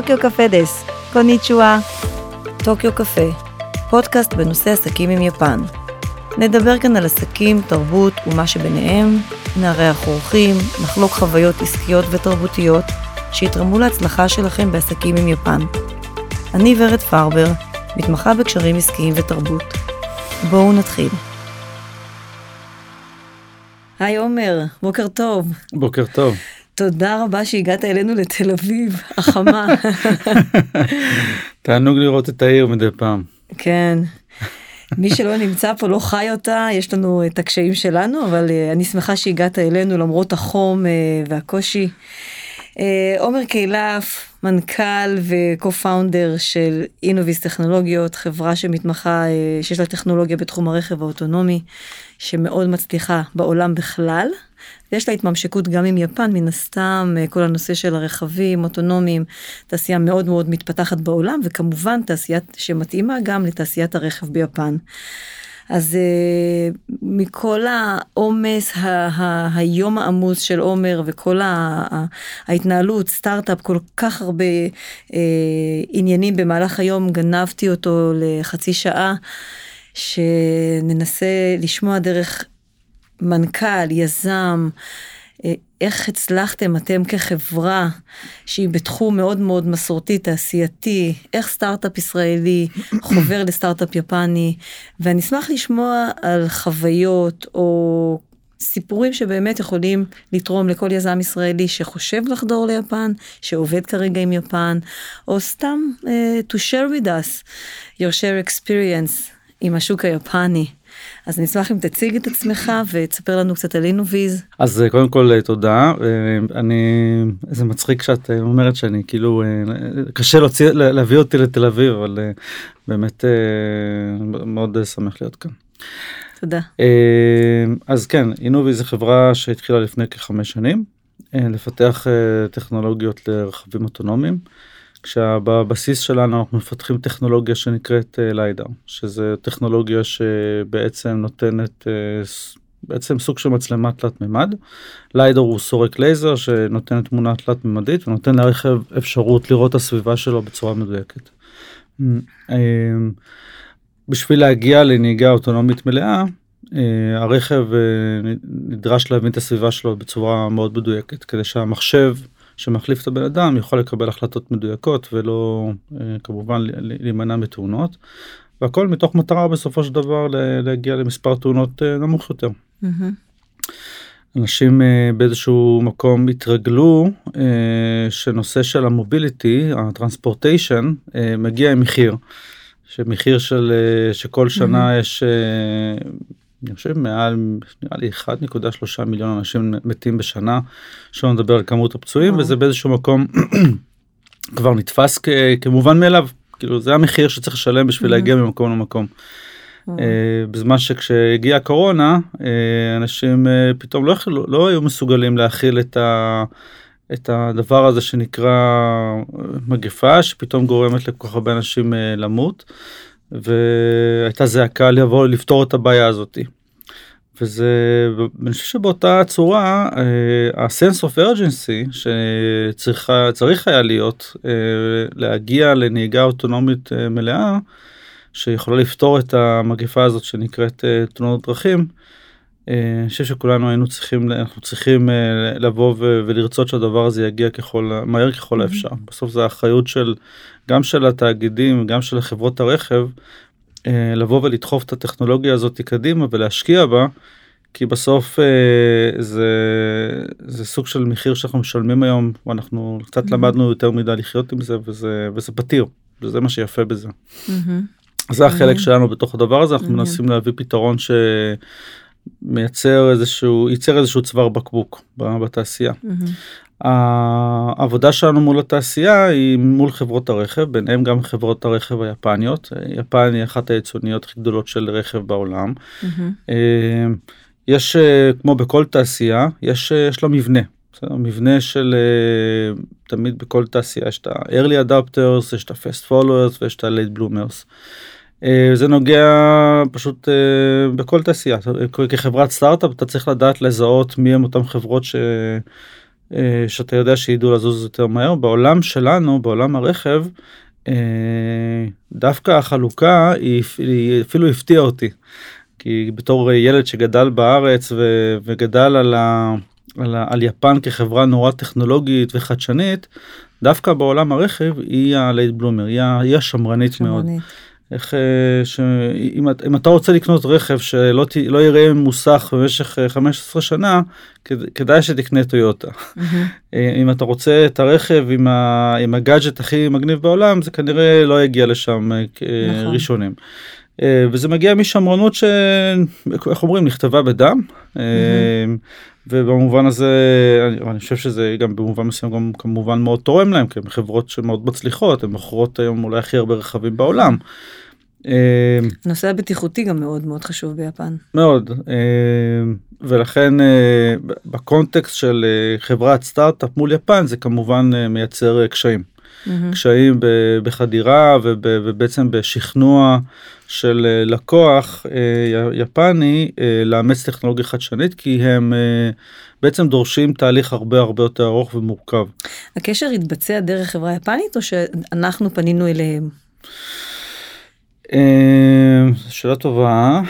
טוקיו קפה דס, קוניצ'ואה. טוקיו קפה, פודקאסט בנושא עסקים עם יפן. נדבר כאן על עסקים, תרבות ומה שביניהם, נארח אורחים, נחלוק חוויות עסקיות ותרבותיות שיתרמו להצלחה שלכם בעסקים עם יפן. אני ורד פרבר, מתמחה בקשרים עסקיים ותרבות. בואו נתחיל. היי עומר, בוקר טוב. בוקר טוב. תודה רבה שהגעת אלינו לתל אביב, החמה. תענוג לראות את העיר מדי פעם. כן. מי שלא נמצא פה לא חי אותה, יש לנו את הקשיים שלנו, אבל uh, אני שמחה שהגעת אלינו למרות החום uh, והקושי. אה, עומר קהילף, מנכ"ל ו-co-founder של אינוביס טכנולוגיות, חברה שמתמחה, uh, שיש לה טכנולוגיה בתחום הרכב האוטונומי, שמאוד מצליחה בעולם בכלל. ויש לה התממשקות גם עם יפן, מן הסתם, כל הנושא של הרכבים אוטונומיים, תעשייה מאוד מאוד מתפתחת בעולם, וכמובן תעשייה שמתאימה גם לתעשיית הרכב ביפן. אז uh, מכל העומס, היום העמוס של עומר וכל ההתנהלות, סטארט-אפ, כל כך הרבה uh, עניינים במהלך היום, גנבתי אותו לחצי שעה, שננסה לשמוע דרך מנכ"ל, יזם, אה, איך הצלחתם אתם כחברה שהיא בתחום מאוד מאוד מסורתי, תעשייתי, איך סטארט-אפ ישראלי חובר לסטארט-אפ יפני, ואני אשמח לשמוע על חוויות או סיפורים שבאמת יכולים לתרום לכל יזם ישראלי שחושב לחדור ליפן, שעובד כרגע עם יפן, או סתם uh, to share with us your share experience עם השוק היפני. אז אני אשמח אם תציג את עצמך ותספר לנו קצת על אינוויז. אז אה, קודם כל אה, תודה אה, אני זה מצחיק שאת אומרת שאני כאילו קשה להוציא להביא אותי לתל אביב אבל באמת מאוד שמח להיות כאן. תודה. אז כן אינוויז זה חברה שהתחילה לפני כחמש שנים לפתח טכנולוגיות לרכבים אוטונומיים. כשבבסיס שלנו אנחנו מפתחים טכנולוגיה שנקראת ליידר, שזה טכנולוגיה שבעצם נותנת uh, בעצם סוג של מצלמה תלת מימד. ליידר הוא סורק לייזר שנותן תמונה תלת מימדית ונותן לרכב אפשרות לראות את הסביבה שלו בצורה מדויקת. אה, בשביל להגיע לנהיגה אוטונומית מלאה הרכב נדרש להבין את הסביבה שלו בצורה מאוד מדויקת כדי שהמחשב שמחליף את הבן אדם יכול לקבל החלטות מדויקות ולא אה, כמובן להימנע מתאונות. והכל מתוך מטרה בסופו של דבר להגיע למספר תאונות אה, נמוך יותר. Mm-hmm. אנשים אה, באיזשהו מקום התרגלו שנושא של המוביליטי הטרנספורטיישן מגיע עם מחיר. שמחיר של שכל שנה mm-hmm. יש אני חושב מעל נראה לי 1.3 מיליון אנשים מתים בשנה שלא נדבר על כמות הפצועים וזה באיזשהו מקום כבר נתפס כ, כמובן מאליו כאילו זה המחיר שצריך לשלם בשביל להגיע ממקום למקום. Uh, בזמן שכשהגיעה הקורונה uh, אנשים פתאום לא לא היו מסוגלים להכיל את, ה, את הדבר הזה שנקרא מגפה שפתאום גורמת לכל כך הרבה אנשים למות. והייתה זעקה לבוא לפתור את הבעיה הזאתי. וזה אני חושב שבאותה צורה ה-sense of urgency שצריכה צריך היה להיות אה, להגיע לנהיגה אוטונומית אה, מלאה שיכולה לפתור את המגפה הזאת שנקראת אה, תאונות דרכים. אני חושב שכולנו היינו צריכים אנחנו צריכים לבוא ולרצות שהדבר הזה יגיע ככל מהר ככל האפשר בסוף זה האחריות של גם של התאגידים גם של חברות הרכב אה, לבוא ולדחוף את הטכנולוגיה הזאת קדימה ולהשקיע בה. כי בסוף אה, זה זה סוג של מחיר שאנחנו משלמים היום ואנחנו קצת. למדנו יותר מדי לחיות עם זה וזה וזה פתיר וזה מה שיפה בזה. זה החלק. שלנו בתוך הדבר הזה אנחנו. מנסים להביא פתרון שמייצר איזשהו ייצר איזשהו צוואר בקבוק בתעשייה. Mm-hmm. העבודה שלנו מול התעשייה היא מול חברות הרכב ביניהם גם חברות הרכב היפניות יפן היא אחת היצוניות הכי גדולות של רכב בעולם. Mm-hmm. יש כמו בכל תעשייה יש יש לה מבנה. בסדר? מבנה של תמיד בכל תעשייה יש את ה-early adapters יש את ה-fast followers ויש את ה-late bloomers. זה נוגע פשוט בכל תעשייה כחברת סטארט-אפ אתה צריך לדעת לזהות מי הם אותם חברות ש... אה, שאתה יודע שידעו לזוז יותר מהר. בעולם שלנו, בעולם הרכב, אה, דווקא החלוקה היא, אפילו הפתיעה אותי. כי בתור ילד שגדל בארץ ו, וגדל על, ה, על, ה, על יפן כחברה נורא טכנולוגית וחדשנית, דווקא בעולם הרכב היא הלייט בלומר, היא, היא השמרנית שמרנית. מאוד. איך אה, שאם אם אתה רוצה לקנות רכב שלא ת, לא יראה מוסך במשך 15 אה, שנה כדאי שתקנה טויוטה. Mm-hmm. אם אתה רוצה את הרכב עם, ה, עם הגאדג'ט הכי מגניב בעולם זה כנראה לא יגיע לשם נכון. ראשונים. וזה מגיע משמרנות שאיך אומרים נכתבה בדם. Mm-hmm. ובמובן הזה אני, אני חושב שזה גם במובן מסוים גם כמובן מאוד תורם להם כי הם חברות שמאוד מצליחות הן מוכרות היום אולי הכי הרבה רכבים בעולם. הנושא הבטיחותי גם מאוד מאוד חשוב ביפן. מאוד ולכן בקונטקסט של חברת סטארט-אפ מול יפן זה כמובן מייצר קשיים. mm-hmm. קשיים בחדירה ובעצם בשכנוע של אה, לקוח אה, יפני אה, לאמץ טכנולוגיה חדשנית כי הם בעצם דורשים תהליך הרבה הרבה יותר ארוך ומורכב. הקשר התבצע דרך חברה יפנית או שאנחנו פנינו אליהם? שאלה טובה.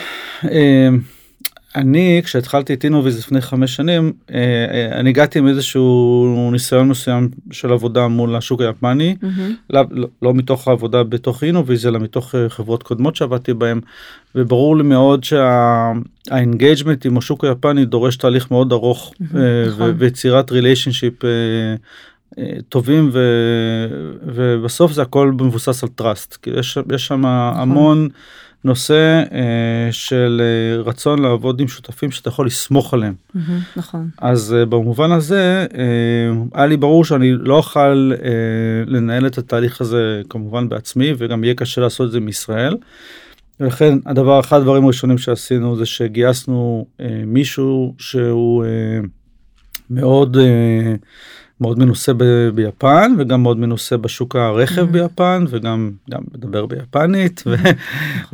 אני כשהתחלתי את אינוויז לפני חמש שנים אה, אה, אני הגעתי עם איזשהו ניסיון מסוים של עבודה מול השוק היפני mm-hmm. לא, לא, לא מתוך העבודה בתוך אינוויז אלא מתוך אה, חברות קודמות שעבדתי בהם וברור לי מאוד שה engagement עם השוק היפני דורש תהליך מאוד ארוך mm-hmm, נכון. ויצירת relationship טובים ו, ובסוף זה הכל מבוסס על טראסט כי יש, יש שם נכון. המון. נושא אה, של אה, רצון לעבוד עם שותפים שאתה יכול לסמוך עליהם. Mm-hmm, נכון. אז אה, במובן הזה אה, היה לי ברור שאני לא אוכל אה, לנהל את התהליך הזה כמובן בעצמי וגם יהיה קשה לעשות את זה מישראל. ולכן הדבר אחד הדברים הראשונים שעשינו זה שגייסנו אה, מישהו שהוא אה, מאוד אה, מאוד מנוסה ב- ביפן וגם מאוד מנוסה בשוק הרכב mm-hmm. ביפן וגם גם מדבר ביפנית ו-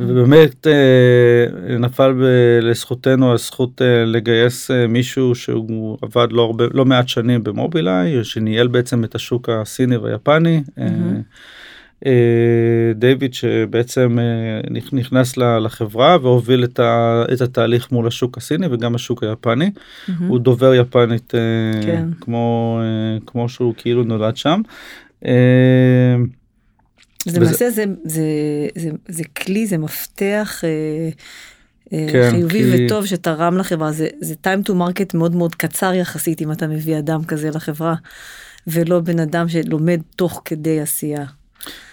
ובאמת אה, נפל ב- לזכותנו הזכות אה, לגייס אה, מישהו שהוא עבד לא הרבה לא מעט שנים במובילאיי שניהל בעצם את השוק הסיני והיפני. Mm-hmm. אה, דיוויד שבעצם אה, נכנס לחברה והוביל את, ה, את התהליך מול השוק הסיני וגם השוק היפני. Mm-hmm. הוא דובר יפנית אה, כן. כמו, כמו שהוא כאילו נולד שם. זה למעשה זה, זה, זה, זה כלי זה מפתח כן, חיובי כי... וטוב שתרם לחברה זה זה time to market מאוד מאוד קצר יחסית אם אתה מביא אדם כזה לחברה ולא בן אדם שלומד תוך כדי עשייה.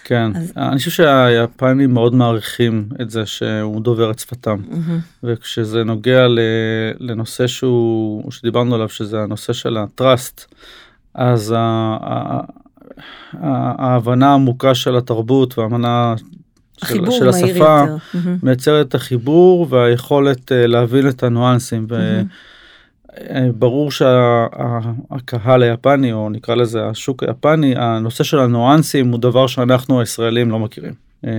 כן, אז... אני חושב שהיפנים מאוד מעריכים את זה שהוא דובר את שפתם, mm-hmm. וכשזה נוגע לנושא שהוא, שדיברנו עליו, שזה הנושא של הטראסט, אז ההבנה העמוקה של התרבות וההבנה של, של השפה mm-hmm. מייצרת את החיבור והיכולת אה, להבין את הניואנסים. Mm-hmm. ברור שהקהל היפני או נקרא לזה השוק היפני הנושא של הנואנסים הוא דבר שאנחנו הישראלים לא מכירים. אה,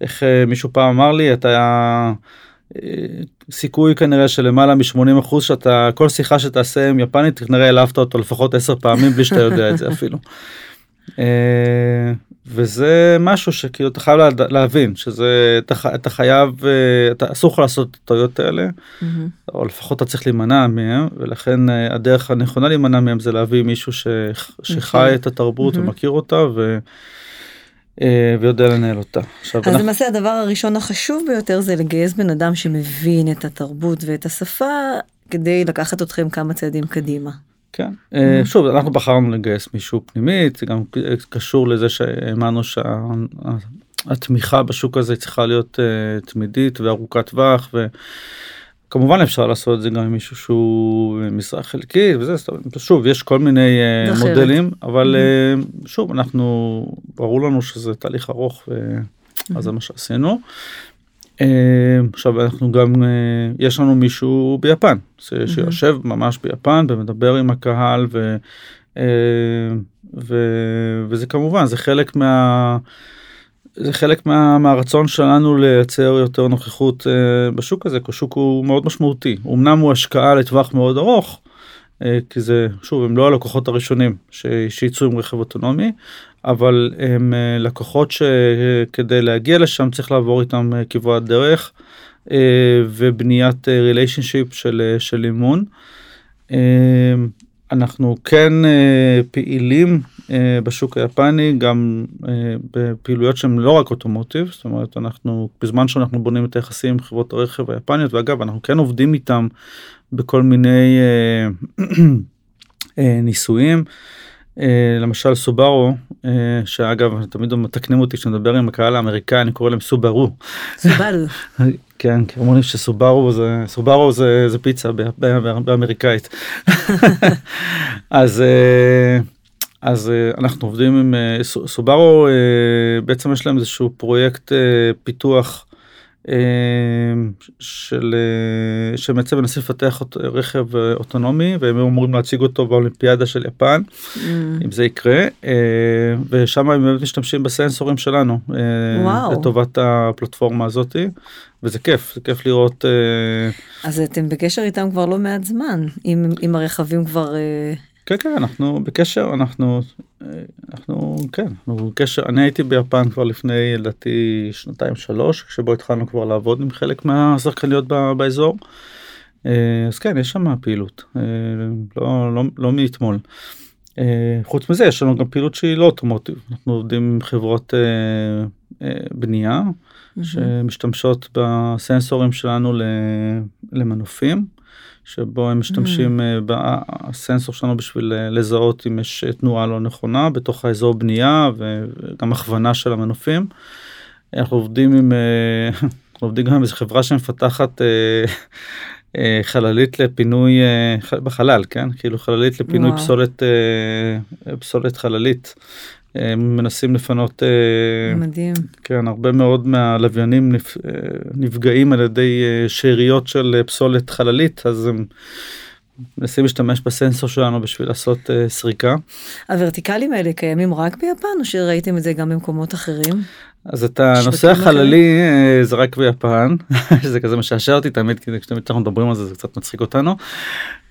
איך אה, מישהו פעם אמר לי אתה אה, סיכוי כנראה של למעלה מ-80 אחוז שאתה כל שיחה שתעשה עם יפנית כנראה העלבת אותו לפחות 10 פעמים בלי שאתה יודע את זה אפילו. וזה משהו שכאילו אתה חייב להבין שזה אתה, אתה חייב אה, אתה אסור לך לעשות את הטעויות האלה mm-hmm. או לפחות אתה צריך להימנע מהם ולכן אה, הדרך הנכונה להימנע מהם זה להביא מישהו ש, שחי okay. את התרבות mm-hmm. ומכיר אותה ו, אה, ויודע לנהל אותה. עכשיו אז אנחנו... למעשה הדבר הראשון החשוב ביותר זה לגייס בן אדם שמבין את התרבות ואת השפה כדי לקחת אתכם כמה צעדים קדימה. כן mm-hmm. שוב אנחנו בחרנו לגייס מישהו פנימית זה גם קשור לזה שהאמנו שהתמיכה בשוק הזה צריכה להיות uh, תמידית וארוכת טווח וכמובן אפשר לעשות את זה גם עם מישהו שהוא משרה חלקית וזה שוב יש כל מיני uh, מודלים אבל uh, שוב אנחנו ברור לנו שזה תהליך ארוך ואז זה מה שעשינו. אה, עכשיו אנחנו גם אה, יש לנו מישהו ביפן שיושב ממש ביפן ומדבר עם הקהל ו, אה, ו, וזה כמובן זה חלק מה... זה חלק מה, מהרצון שלנו לייצר יותר נוכחות בשוק הזה כי השוק הוא מאוד משמעותי. אמנם הוא השקעה לטווח מאוד ארוך כי זה שוב הם לא הלקוחות הראשונים שיצאו עם רכב אוטונומי אבל הם לקוחות שכדי להגיע לשם צריך לעבור איתם כברת דרך ובניית ריליישנשיפ של, של אימון. אנחנו כן פעילים בשוק היפני גם בפעילויות שהן לא רק אוטומוטיב זאת אומרת אנחנו בזמן שאנחנו בונים את היחסים עם חברות הרכב היפניות ואגב אנחנו כן עובדים איתם בכל מיני ניסויים. למשל סובארו שאגב תמיד מתקנים אותי כשנדבר עם הקהל האמריקאי אני קורא להם סובארו. סובארו. כן, כי אומרים שסובארו זה סובארו זה, זה פיצה באמריקאית. אז אז אנחנו עובדים עם סובארו בעצם יש להם איזשהו פרויקט פיתוח של שבעצם מנסים לפתח רכב אוטונומי והם אמורים להציג אותו באולימפיאדה של יפן mm. אם זה יקרה ושם הם באמת משתמשים בסנסורים שלנו וואו. לטובת הפלטפורמה הזאתי וזה כיף זה כיף לראות אז אתם בקשר איתם כבר לא מעט זמן אם, אם הרכבים כבר. כן כן אנחנו בקשר אנחנו אנחנו כן אנחנו בקשר אני הייתי ביפן כבר לפני לדעתי שנתיים שלוש שבו התחלנו כבר לעבוד עם חלק מהשחקניות באזור. אז כן יש שם פעילות לא לא לא מאתמול. חוץ מזה יש לנו גם פעילות שהיא לא אוטומוטיב אנחנו עובדים עם חברות בנייה שמשתמשות בסנסורים שלנו למנופים. שבו הם משתמשים mm. בסנסור שלנו בשביל אה, לזהות אם יש אה, תנועה לא נכונה בתוך האזור בנייה וגם הכוונה של המנופים. אנחנו עובדים עם אנחנו עובדים גם עם איזה חברה שמפתחת חללית לפינוי בחלל כן כאילו חללית לפינוי וואו. פסולת פסולת חללית מנסים לפנות אה, מדהים. כן הרבה מאוד מהלוויינים אה, נפגעים על ידי אה, שאריות של פסולת חללית אז הם מנסים להשתמש בסנסור שלנו בשביל לעשות סריקה. הוורטיקלים האלה קיימים רק ביפן או שראיתם את זה גם במקומות אחרים? אז את הנושא החללי זה רק ביפן זה כזה משעשע אותי תמיד כי כשתמיד אנחנו מדברים על זה זה קצת מצחיק אותנו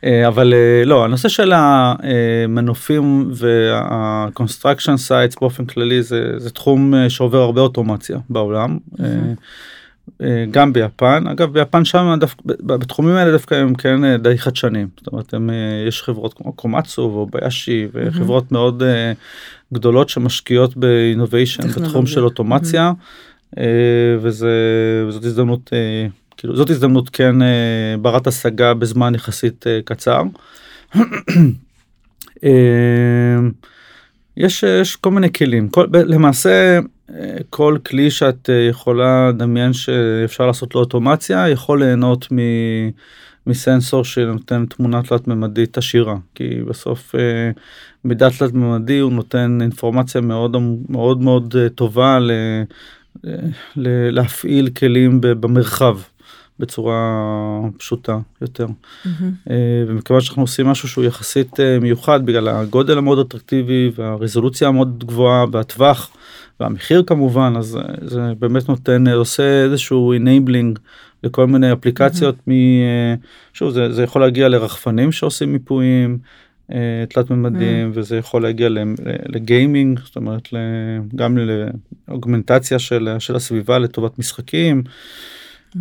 אה, אבל לא הנושא של המנופים וה-construction sites באופן כללי זה, זה תחום שעובר הרבה אוטומציה בעולם. גם ביפן. אגב ביפן שם דווקא בתחומים האלה דווקא הם כן די חדשנים זאת אומרת הם, יש חברות כמו קומצו וביישי וחברות מאוד גדולות שמשקיעות באינוביישן בתחום של אוטומציה. וזה וזאת הזדמנות כאילו זאת הזדמנות כן אה, ברת השגה בזמן יחסית אה, קצר. אה, יש, יש כל מיני כלים. כל, למעשה כל כלי שאת יכולה לדמיין שאפשר לעשות לו אוטומציה יכול ליהנות מ, מסנסור שנותן תמונה תלת ממדית עשירה כי בסוף מידע תלת ממדי הוא נותן אינפורמציה מאוד מאוד מאוד טובה ל, ל, להפעיל כלים במרחב בצורה פשוטה יותר. Mm-hmm. ומכיוון שאנחנו עושים משהו שהוא יחסית אה, מיוחד בגלל הגודל המאוד אטרקטיבי והרזולוציה המאוד גבוהה והטווח והמחיר כמובן אז אה, זה באמת נותן עושה איזשהו enabling לכל מיני אפליקציות mm-hmm. מ... שוב זה, זה יכול להגיע לרחפנים שעושים מיפויים. תלת ממדים mm. וזה יכול להגיע לגיימינג זאת אומרת גם לאוגמנטציה של, של הסביבה לטובת משחקים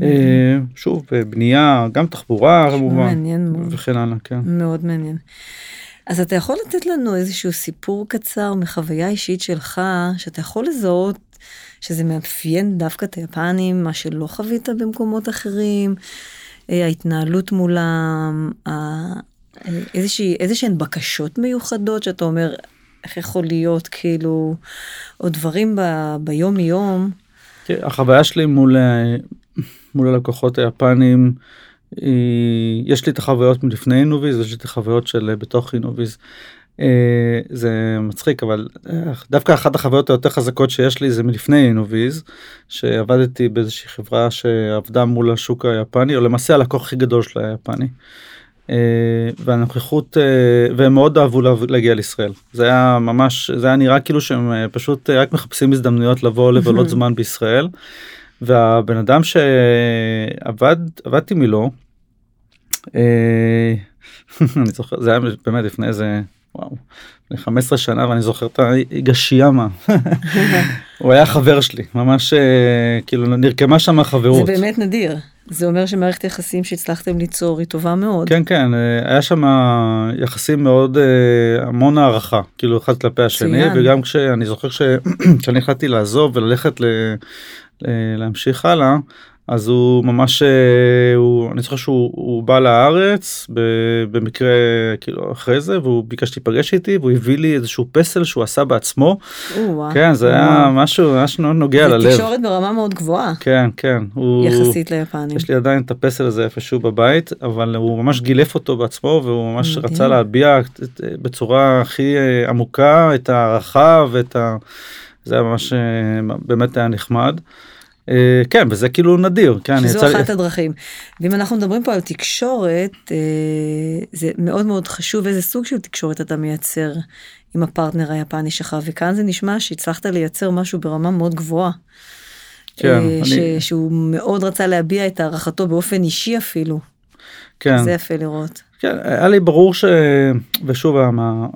אה, שוב בנייה גם תחבורה כמובן וכן הלאה כן מאוד מעניין. אז אתה יכול לתת לנו איזשהו סיפור קצר מחוויה אישית שלך שאתה יכול לזהות שזה מאפיין דווקא את היפנים מה שלא חווית במקומות אחרים אה, ההתנהלות מולם איזה שהן בקשות מיוחדות שאתה אומר איך יכול להיות כאילו או דברים ב, ביום יום. כן, החוויה שלי מול אה, מול הלקוחות היפנים. יש לי את החוויות מלפני אינוביז ויש לי את החוויות של בתוך אינוביז. אה, זה מצחיק אבל אה, דווקא אחת החוויות היותר חזקות שיש לי זה מלפני אינוביז שעבדתי באיזושהי חברה שעבדה מול השוק היפני או למעשה הלקוח הכי גדול של היפני. אה, והנוכחות והם מאוד אהבו להגיע לישראל זה היה ממש זה היה נראה כאילו שהם פשוט רק מחפשים הזדמנויות לבוא לבלות זמן בישראל. והבן אדם שעבד עבדתי מלו. אה, אני זוכר זה היה באמת לפני איזה וואו, לפני 15 שנה ואני זוכר את היגשיאמה. הוא היה חבר שלי ממש אה, כאילו נרקמה שם חברות. זה באמת נדיר. זה אומר שמערכת יחסים שהצלחתם ליצור היא טובה מאוד. כן כן אה, היה שם יחסים מאוד המון הערכה כאילו אחד כלפי השני מצוין. וגם כשאני זוכר ש- כשאני החלטתי לעזוב וללכת ל- להמשיך הלאה אז הוא ממש אה, הוא אני זוכר שהוא הוא בא לארץ במקרה כאילו אחרי זה והוא ביקש להיפגש איתי והוא הביא לי איזשהו פסל שהוא עשה בעצמו או-אה. כן זה היה וואו. משהו ממש נוגע זה ללב תקשורת ברמה מאוד גבוהה כן כן הוא יחסית ליפנים. יש לי עדיין את הפסל הזה איפשהו בבית אבל הוא ממש גילף אותו בעצמו והוא ממש מדהים. רצה להביע בצורה הכי אה, עמוקה את ההערכה ואת ה... זה היה ממש אה, באמת היה נחמד. אה, כן וזה כאילו נדיר כן שזו יצא אחת הדרכים. ואם אנחנו מדברים פה על תקשורת, אה, זה מאוד מאוד חשוב איזה סוג של תקשורת אתה מייצר עם הפרטנר היפני שלך, וכאן זה נשמע שהצלחת לייצר משהו ברמה מאוד גבוהה. כן, אה, אני- ש- שהוא מאוד רצה להביע את הערכתו באופן אישי אפילו. כן. זה יפה לראות. כן, היה לי ברור ש... ושוב, מה...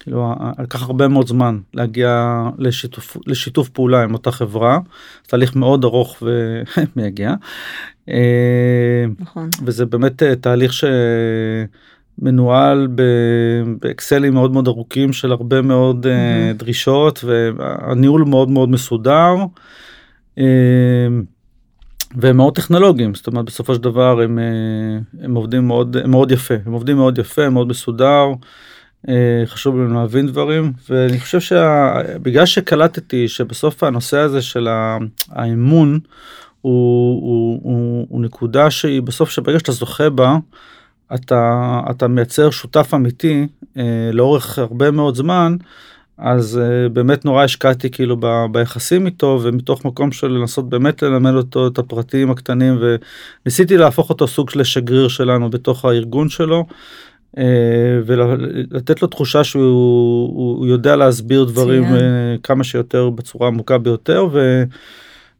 כאילו, לקח הרבה מאוד זמן להגיע לשיתוף, לשיתוף פעולה עם אותה חברה, תהליך מאוד ארוך ומייגע. אה, נכון. וזה באמת אה, תהליך שמנוהל באקסלים מאוד מאוד ארוכים של הרבה מאוד מהמם. דרישות והניהול מאוד מאוד מסודר. והם מאוד טכנולוגיים זאת אומרת בסופו של דבר הם, הם עובדים מאוד הם מאוד יפה הם עובדים מאוד יפה מאוד מסודר. אה, חשוב לנו להבין דברים ואני חושב שבגלל שקלטתי שבסוף הנושא הזה של האמון הוא, הוא, הוא, הוא נקודה שהיא בסוף שברגע שאתה זוכה בה אתה אתה מייצר שותף אמיתי אה, לאורך הרבה מאוד זמן אז uh, באמת נורא השקעתי כאילו ב, ביחסים איתו ומתוך מקום של לנסות באמת ללמד אותו את הפרטים הקטנים וניסיתי להפוך אותו סוג של שגריר שלנו בתוך הארגון שלו. Uh, ולתת לו תחושה שהוא הוא, הוא יודע להסביר דברים uh, כמה שיותר בצורה עמוקה ביותר ו...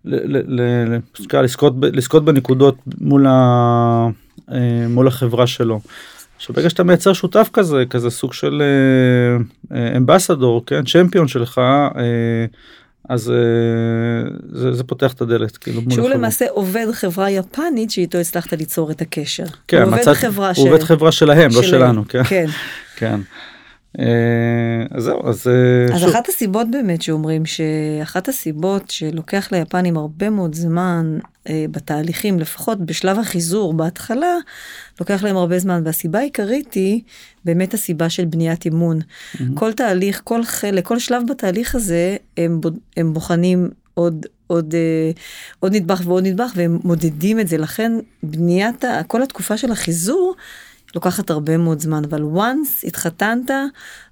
ל- ל- ל- ל- לזכות, ב- לזכות בנקודות מול, ה, אה, מול החברה שלו. שברגע שאתה מייצר שותף כזה כזה סוג של אמבסדור כן צ'מפיון שלך אה, אז אה, זה, זה פותח את הדלת כאילו שהוא. למעשה עובד חברה יפנית שאיתו הצלחת ליצור את הקשר. כן, הוא עובד מצאת- חברה הוא עובד חברה שלהם לא שלנו כן כן. כן. אה, אז זהו אז, אה, אז שוב, אחת הסיבות באמת שאומרים שאחת הסיבות שלוקח ליפנים הרבה מאוד זמן אה, בתהליכים, לפחות בשלב החיזור בהתחלה, לוקח להם הרבה זמן, והסיבה העיקרית היא באמת הסיבה של בניית אמון. כל תהליך, כל חלק, כל שלב בתהליך הזה, הם, הם בוחנים עוד, עוד, אה, עוד נדבך ועוד נדבך, והם מודדים את זה. לכן בניית, כל התקופה של החיזור, לוקחת הרבה מאוד זמן, אבל once התחתנת,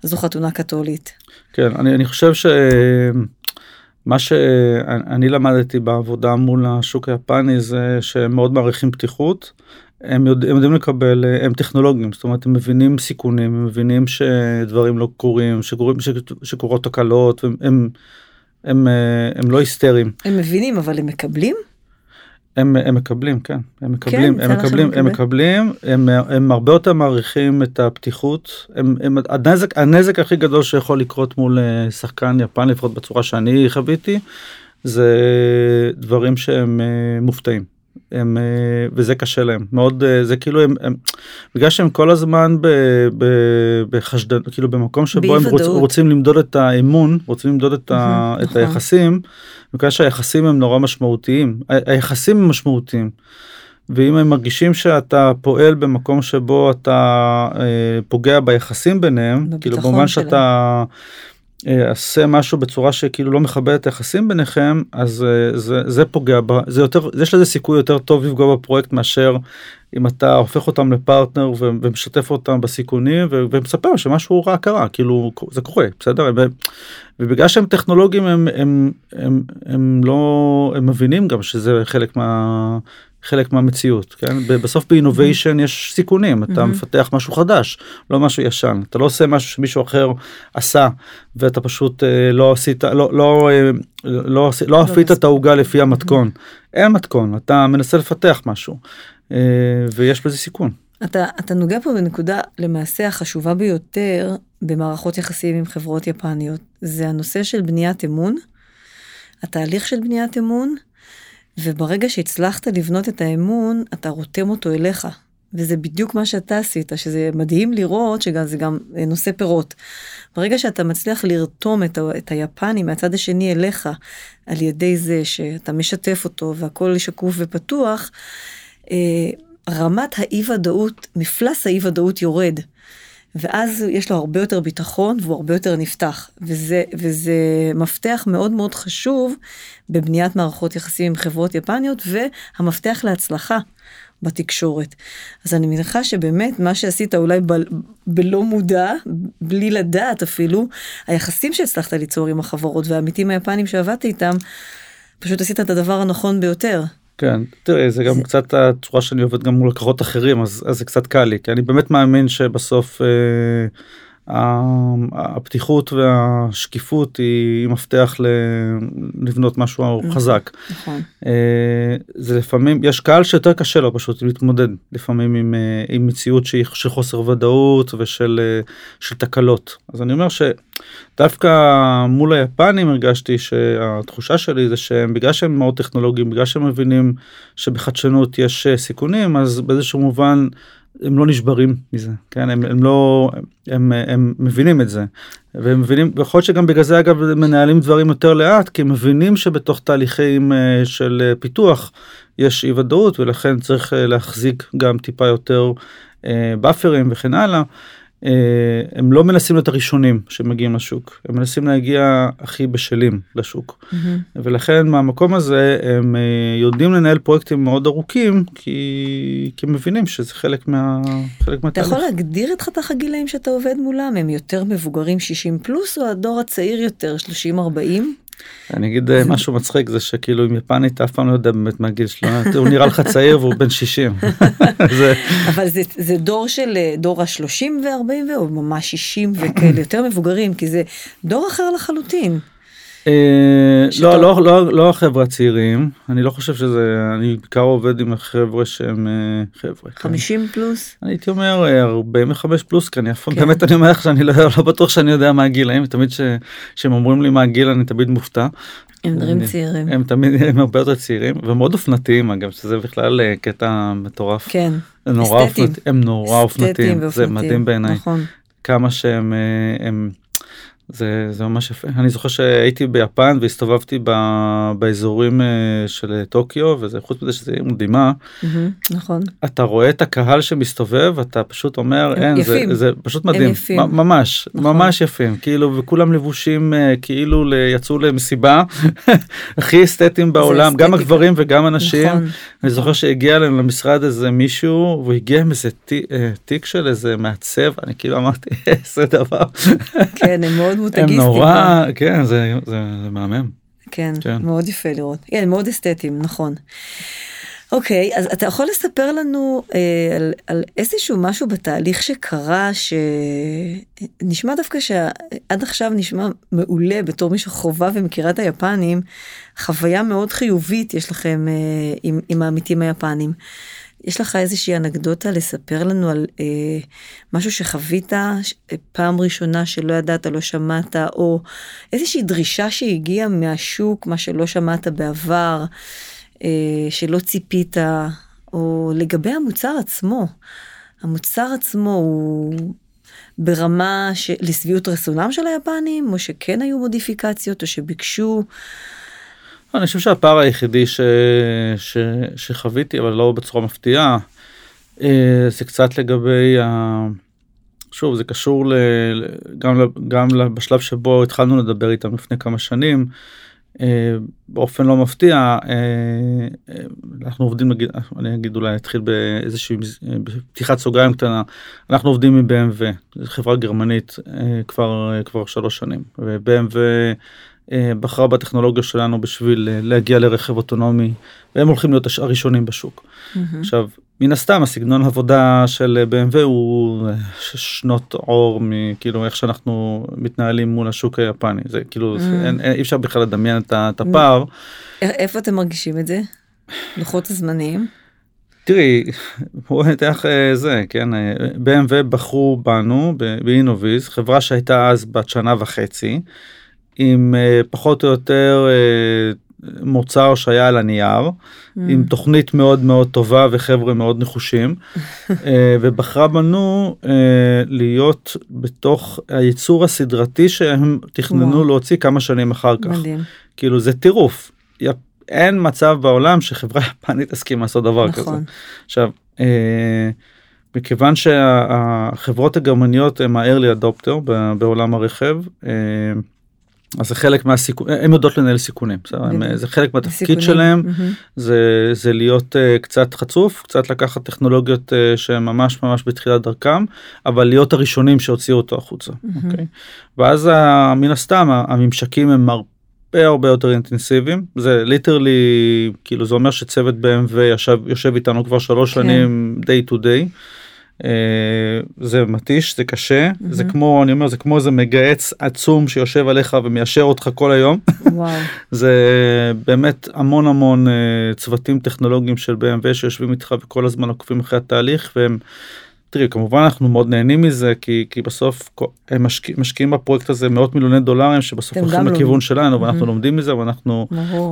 אז זו חתונה קתולית. כן אני, אני חושב שמה שאני למדתי בעבודה מול השוק היפני זה שהם מאוד מעריכים פתיחות. הם, יודע, הם יודעים לקבל הם טכנולוגים זאת אומרת הם מבינים סיכונים הם מבינים שדברים לא קורים שקורים שקורות תקלות הם, הם, הם, אה, הם לא היסטריים הם מבינים, אבל הם מקבלים? הם, הם מקבלים כן. הם מקבלים יצא הם מקבלים הם? מקבלים הם, הם הרבה יותר מעריכים את הפתיחות. הם, הם הנזק הנזק הכי גדול שיכול לקרות מול אה, שחקן יפן לפחות בצורה שאני חוויתי זה דברים שהם אה, מופתעים הם, אה, וזה קשה להם מאוד אה, זה כאילו הם, הם בגלל שהם כל הזמן ב, ב, בחשדן כאילו במקום שבו הם רוצ. רוצים למדוד את האמון רוצים למדוד את, ה, את נכון. היחסים בגלל שהיחסים הם נורא משמעותיים ה- היחסים הם משמעותיים. ואם הם מרגישים שאתה פועל במקום שבו אתה אה, פוגע ביחסים ביניהם כאילו במובן. שאתה אה, עושה משהו בצורה שכאילו לא מכבד את היחסים ביניכם אז אה, זה זה פוגע ב, זה יותר יש לזה סיכוי יותר טוב לפגוע בפרויקט מאשר אם אתה הופך אותם לפרטנר ומשתף אותם בסיכונים ומספר שמשהו רע קרה כאילו זה קורה בסדר? ובגלל שהם טכנולוגיים הם הם הם הם לא הם מבינים גם שזה חלק מה חלק מהמציאות כן בסוף באינוביישן יש סיכונים אתה. מפתח משהו חדש לא משהו ישן אתה לא עושה משהו שמישהו אחר עשה ואתה פשוט אה, לא עשית לא לא אה, לא לא אפית מספיק. את העוגה לפי המתכון אין מתכון אתה מנסה לפתח משהו אה, ויש בזה סיכון. אתה, אתה נוגע פה בנקודה למעשה החשובה ביותר במערכות יחסים עם חברות יפניות. זה הנושא של בניית אמון, התהליך של בניית אמון, וברגע שהצלחת לבנות את האמון, אתה רותם אותו אליך. וזה בדיוק מה שאתה עשית, שזה מדהים לראות שגם זה גם נושא פירות. ברגע שאתה מצליח לרתום את, ה, את היפני מהצד השני אליך, על ידי זה שאתה משתף אותו והכל שקוף ופתוח, אה, רמת האי ודאות, מפלס האי ודאות יורד. ואז יש לו הרבה יותר ביטחון והוא הרבה יותר נפתח. וזה, וזה מפתח מאוד מאוד חשוב בבניית מערכות יחסים עם חברות יפניות, והמפתח להצלחה בתקשורת. אז אני מניחה שבאמת מה שעשית אולי ב, בלא מודע, בלי לדעת אפילו, היחסים שהצלחת ליצור עם החברות והעמיתים היפנים שעבדת איתם, פשוט עשית את הדבר הנכון ביותר. כן, תראי, זה גם זה... קצת הצורה שאני עובד גם מול לקוחות אחרים, אז, אז זה קצת קל לי, כי אני באמת מאמין שבסוף אה, הפתיחות והשקיפות היא מפתח לבנות משהו נכון, חזק. נכון. אה, זה לפעמים, יש קהל שיותר קשה לו פשוט להתמודד לפעמים עם, אה, עם מציאות שהיא של חוסר ודאות ושל של תקלות. אז אני אומר שדווקא מול היפנים הרגשתי שהתחושה שלי זה שהם בגלל שהם מאוד טכנולוגיים, בגלל שהם מבינים שבחדשנות יש סיכונים, אז באיזשהו מובן הם לא נשברים מזה כן הם, הם לא הם, הם מבינים את זה והם מבינים יכול להיות שגם בגלל זה אגב מנהלים דברים יותר לאט כי הם מבינים שבתוך תהליכים אה, של אה, פיתוח יש אי ודאות ולכן צריך אה, להחזיק גם טיפה יותר באפרים וכן הלאה. אה, הם לא מנסים להיות הראשונים שמגיעים לשוק. הם מנסים להגיע הכי בשלים לשוק. mm-hmm. ולכן מהמקום הזה הם אה, יודעים לנהל פרויקטים מאוד ארוכים כי, כי הם מבינים שזה חלק מה... חלק אתה יכול להגדיר את חתך הגילאים שאתה עובד מולם? הם יותר מבוגרים 60 פלוס או הדור הצעיר יותר 30 40 אני אגיד אה, משהו מצחיק זה שכאילו עם יפנית אף פעם לא יודע באמת מה הגיל שלו הוא נראה לך צעיר והוא בן 60. אבל זה, דור של אה, דור ה-30 ו-40 והוא ממש 60 וכאלה יותר מבוגרים כי זה דור אחר לחלוטין. אה, לא, לא, לא, לא החבר'ה הצעירים, אני לא חושב שזה, אני בעיקר עובד עם החבר'ה שהם אה, חבר'ה. 50 כן. פלוס? אני הייתי אומר 45 אה, פלוס, כי אני אף פעם, כן. באמת אני אומר לך שאני לא, לא בטוח שאני יודע מה הגילאים, תמיד כשהם אומרים לי מה הגיל אני תמיד מופתע. הם נראים צעירים. הם תמיד הם הרבה יותר צעירים ומאוד אופנתיים אגב שזה בכלל קטע מטורף. כן. אופנתיים. הם נורא אופנתיים. זה מדהים בעיניי. נכון. כמה שהם הם זה, זה ממש יפה. אני זוכר שהייתי ביפן והסתובבתי ב, באזורים אה, של טוקיו וזה חוץ מזה שזה עיר מדהימה. נכון. אתה רואה את הקהל שמסתובב אתה פשוט אומר אין יפים. זה, זה פשוט מדהים. יפים. ממש נכון. ממש יפים כאילו וכולם לבושים אה, כאילו יצאו למסיבה הכי אסתטיים בעולם גם הגברים וגם הנשים. נכון. אני זוכר שהגיע אלינו למשרד איזה מישהו והוא הגיע עם איזה אה, תיק של איזה מעצב אני כאילו אמרתי איזה דבר. כן הם מאוד מאוד מותגיסטים. הם נורא, כן, זה, זה, זה מהמם. כן, כן, מאוד יפה לראות. כן, מאוד אסתטיים, נכון. אוקיי, אז אתה יכול לספר לנו אה, על, על איזשהו משהו בתהליך שקרה, שנשמע דווקא שעד עכשיו נשמע מעולה בתור מי שחובה ומכירה את היפנים, חוויה מאוד חיובית יש לכם אה, עם, עם העמיתים היפנים. יש לך איזושהי אנקדוטה לספר לנו על אה, משהו שחווית אה, פעם ראשונה שלא ידעת, לא שמעת, או איזושהי דרישה שהגיעה מהשוק, מה שלא שמעת בעבר, אה, שלא ציפית, או לגבי המוצר עצמו. המוצר עצמו הוא ברמה של לשביעות רצונם של היפנים, או שכן היו מודיפיקציות, או שביקשו. אני חושב שהפער היחידי ש... ש... שחוויתי אבל לא בצורה מפתיעה אה, זה קצת לגבי ה... שוב זה קשור ל... גם, גם בשלב שבו התחלנו לדבר איתם לפני כמה שנים אה, באופן לא מפתיע אה, אנחנו עובדים אני אגיד אולי אתחיל באיזושהי פתיחת סוגריים קטנה אנחנו עובדים עם BMW חברה גרמנית כבר כבר שלוש שנים ו-BMW בחרה בטכנולוגיה שלנו בשביל אה, להגיע לרכב אוטונומי והם הולכים להיות הראשונים בשוק. Mm-hmm. עכשיו מן הסתם הסגנון עבודה של BMW הוא אה, שנות אור מכאילו איך שאנחנו מתנהלים מול השוק היפני זה כאילו mm-hmm. אין, אי אפשר בכלל לדמיין את הפער. איפה אתם מרגישים את זה? לוחות הזמנים? תראי, בואי ניתן לך אה, זה, כן, אה, BMW בחרו בנו באינוביז, חברה שהייתה אז בת שנה וחצי, עם אה, פחות או יותר מוצר שהיה על הנייר, mm. עם תוכנית מאוד מאוד טובה וחבר'ה מאוד נחושים, ובחרה בנו להיות בתוך הייצור הסדרתי שהם תכננו wow. להוציא כמה שנים אחר כך. מדהים. כאילו זה טירוף. אין מצב בעולם שחברה יפנית תסכים לעשות דבר נכון. כזה. עכשיו, אה, מכיוון שהחברות הגרמניות הם ה-early adopter בעולם הרכב, אה, אז זה חלק מהסיכון, הן יודעות לנהל סיכונים, הם, זה חלק מהתפקיד שלהם, mm-hmm. זה, זה להיות uh, קצת חצוף, קצת לקחת טכנולוגיות uh, שהן ממש ממש בתחילת דרכם, אבל להיות הראשונים שהוציאו אותו החוצה. Mm-hmm. אוקיי? ואז uh, מן הסתם הממשקים הם הרבה הרבה יותר אינטנסיביים זה ליטרלי כאילו זה אומר שצוות BMW ישב יושב איתנו כבר שלוש כן. שנים day to day. Uh, זה מתיש זה קשה mm-hmm. זה כמו אני אומר זה כמו איזה מגהץ עצום שיושב עליך ומיישר אותך כל היום זה באמת המון המון uh, צוותים טכנולוגיים של BMW שיושבים איתך וכל הזמן עוקבים אחרי התהליך והם תראי כמובן אנחנו מאוד נהנים מזה כי כי בסוף הם משקיע, משקיעים בפרויקט הזה מאות מיליוני דולרים שבסוף הולכים לכיוון שלנו ואנחנו לומדים מזה ואנחנו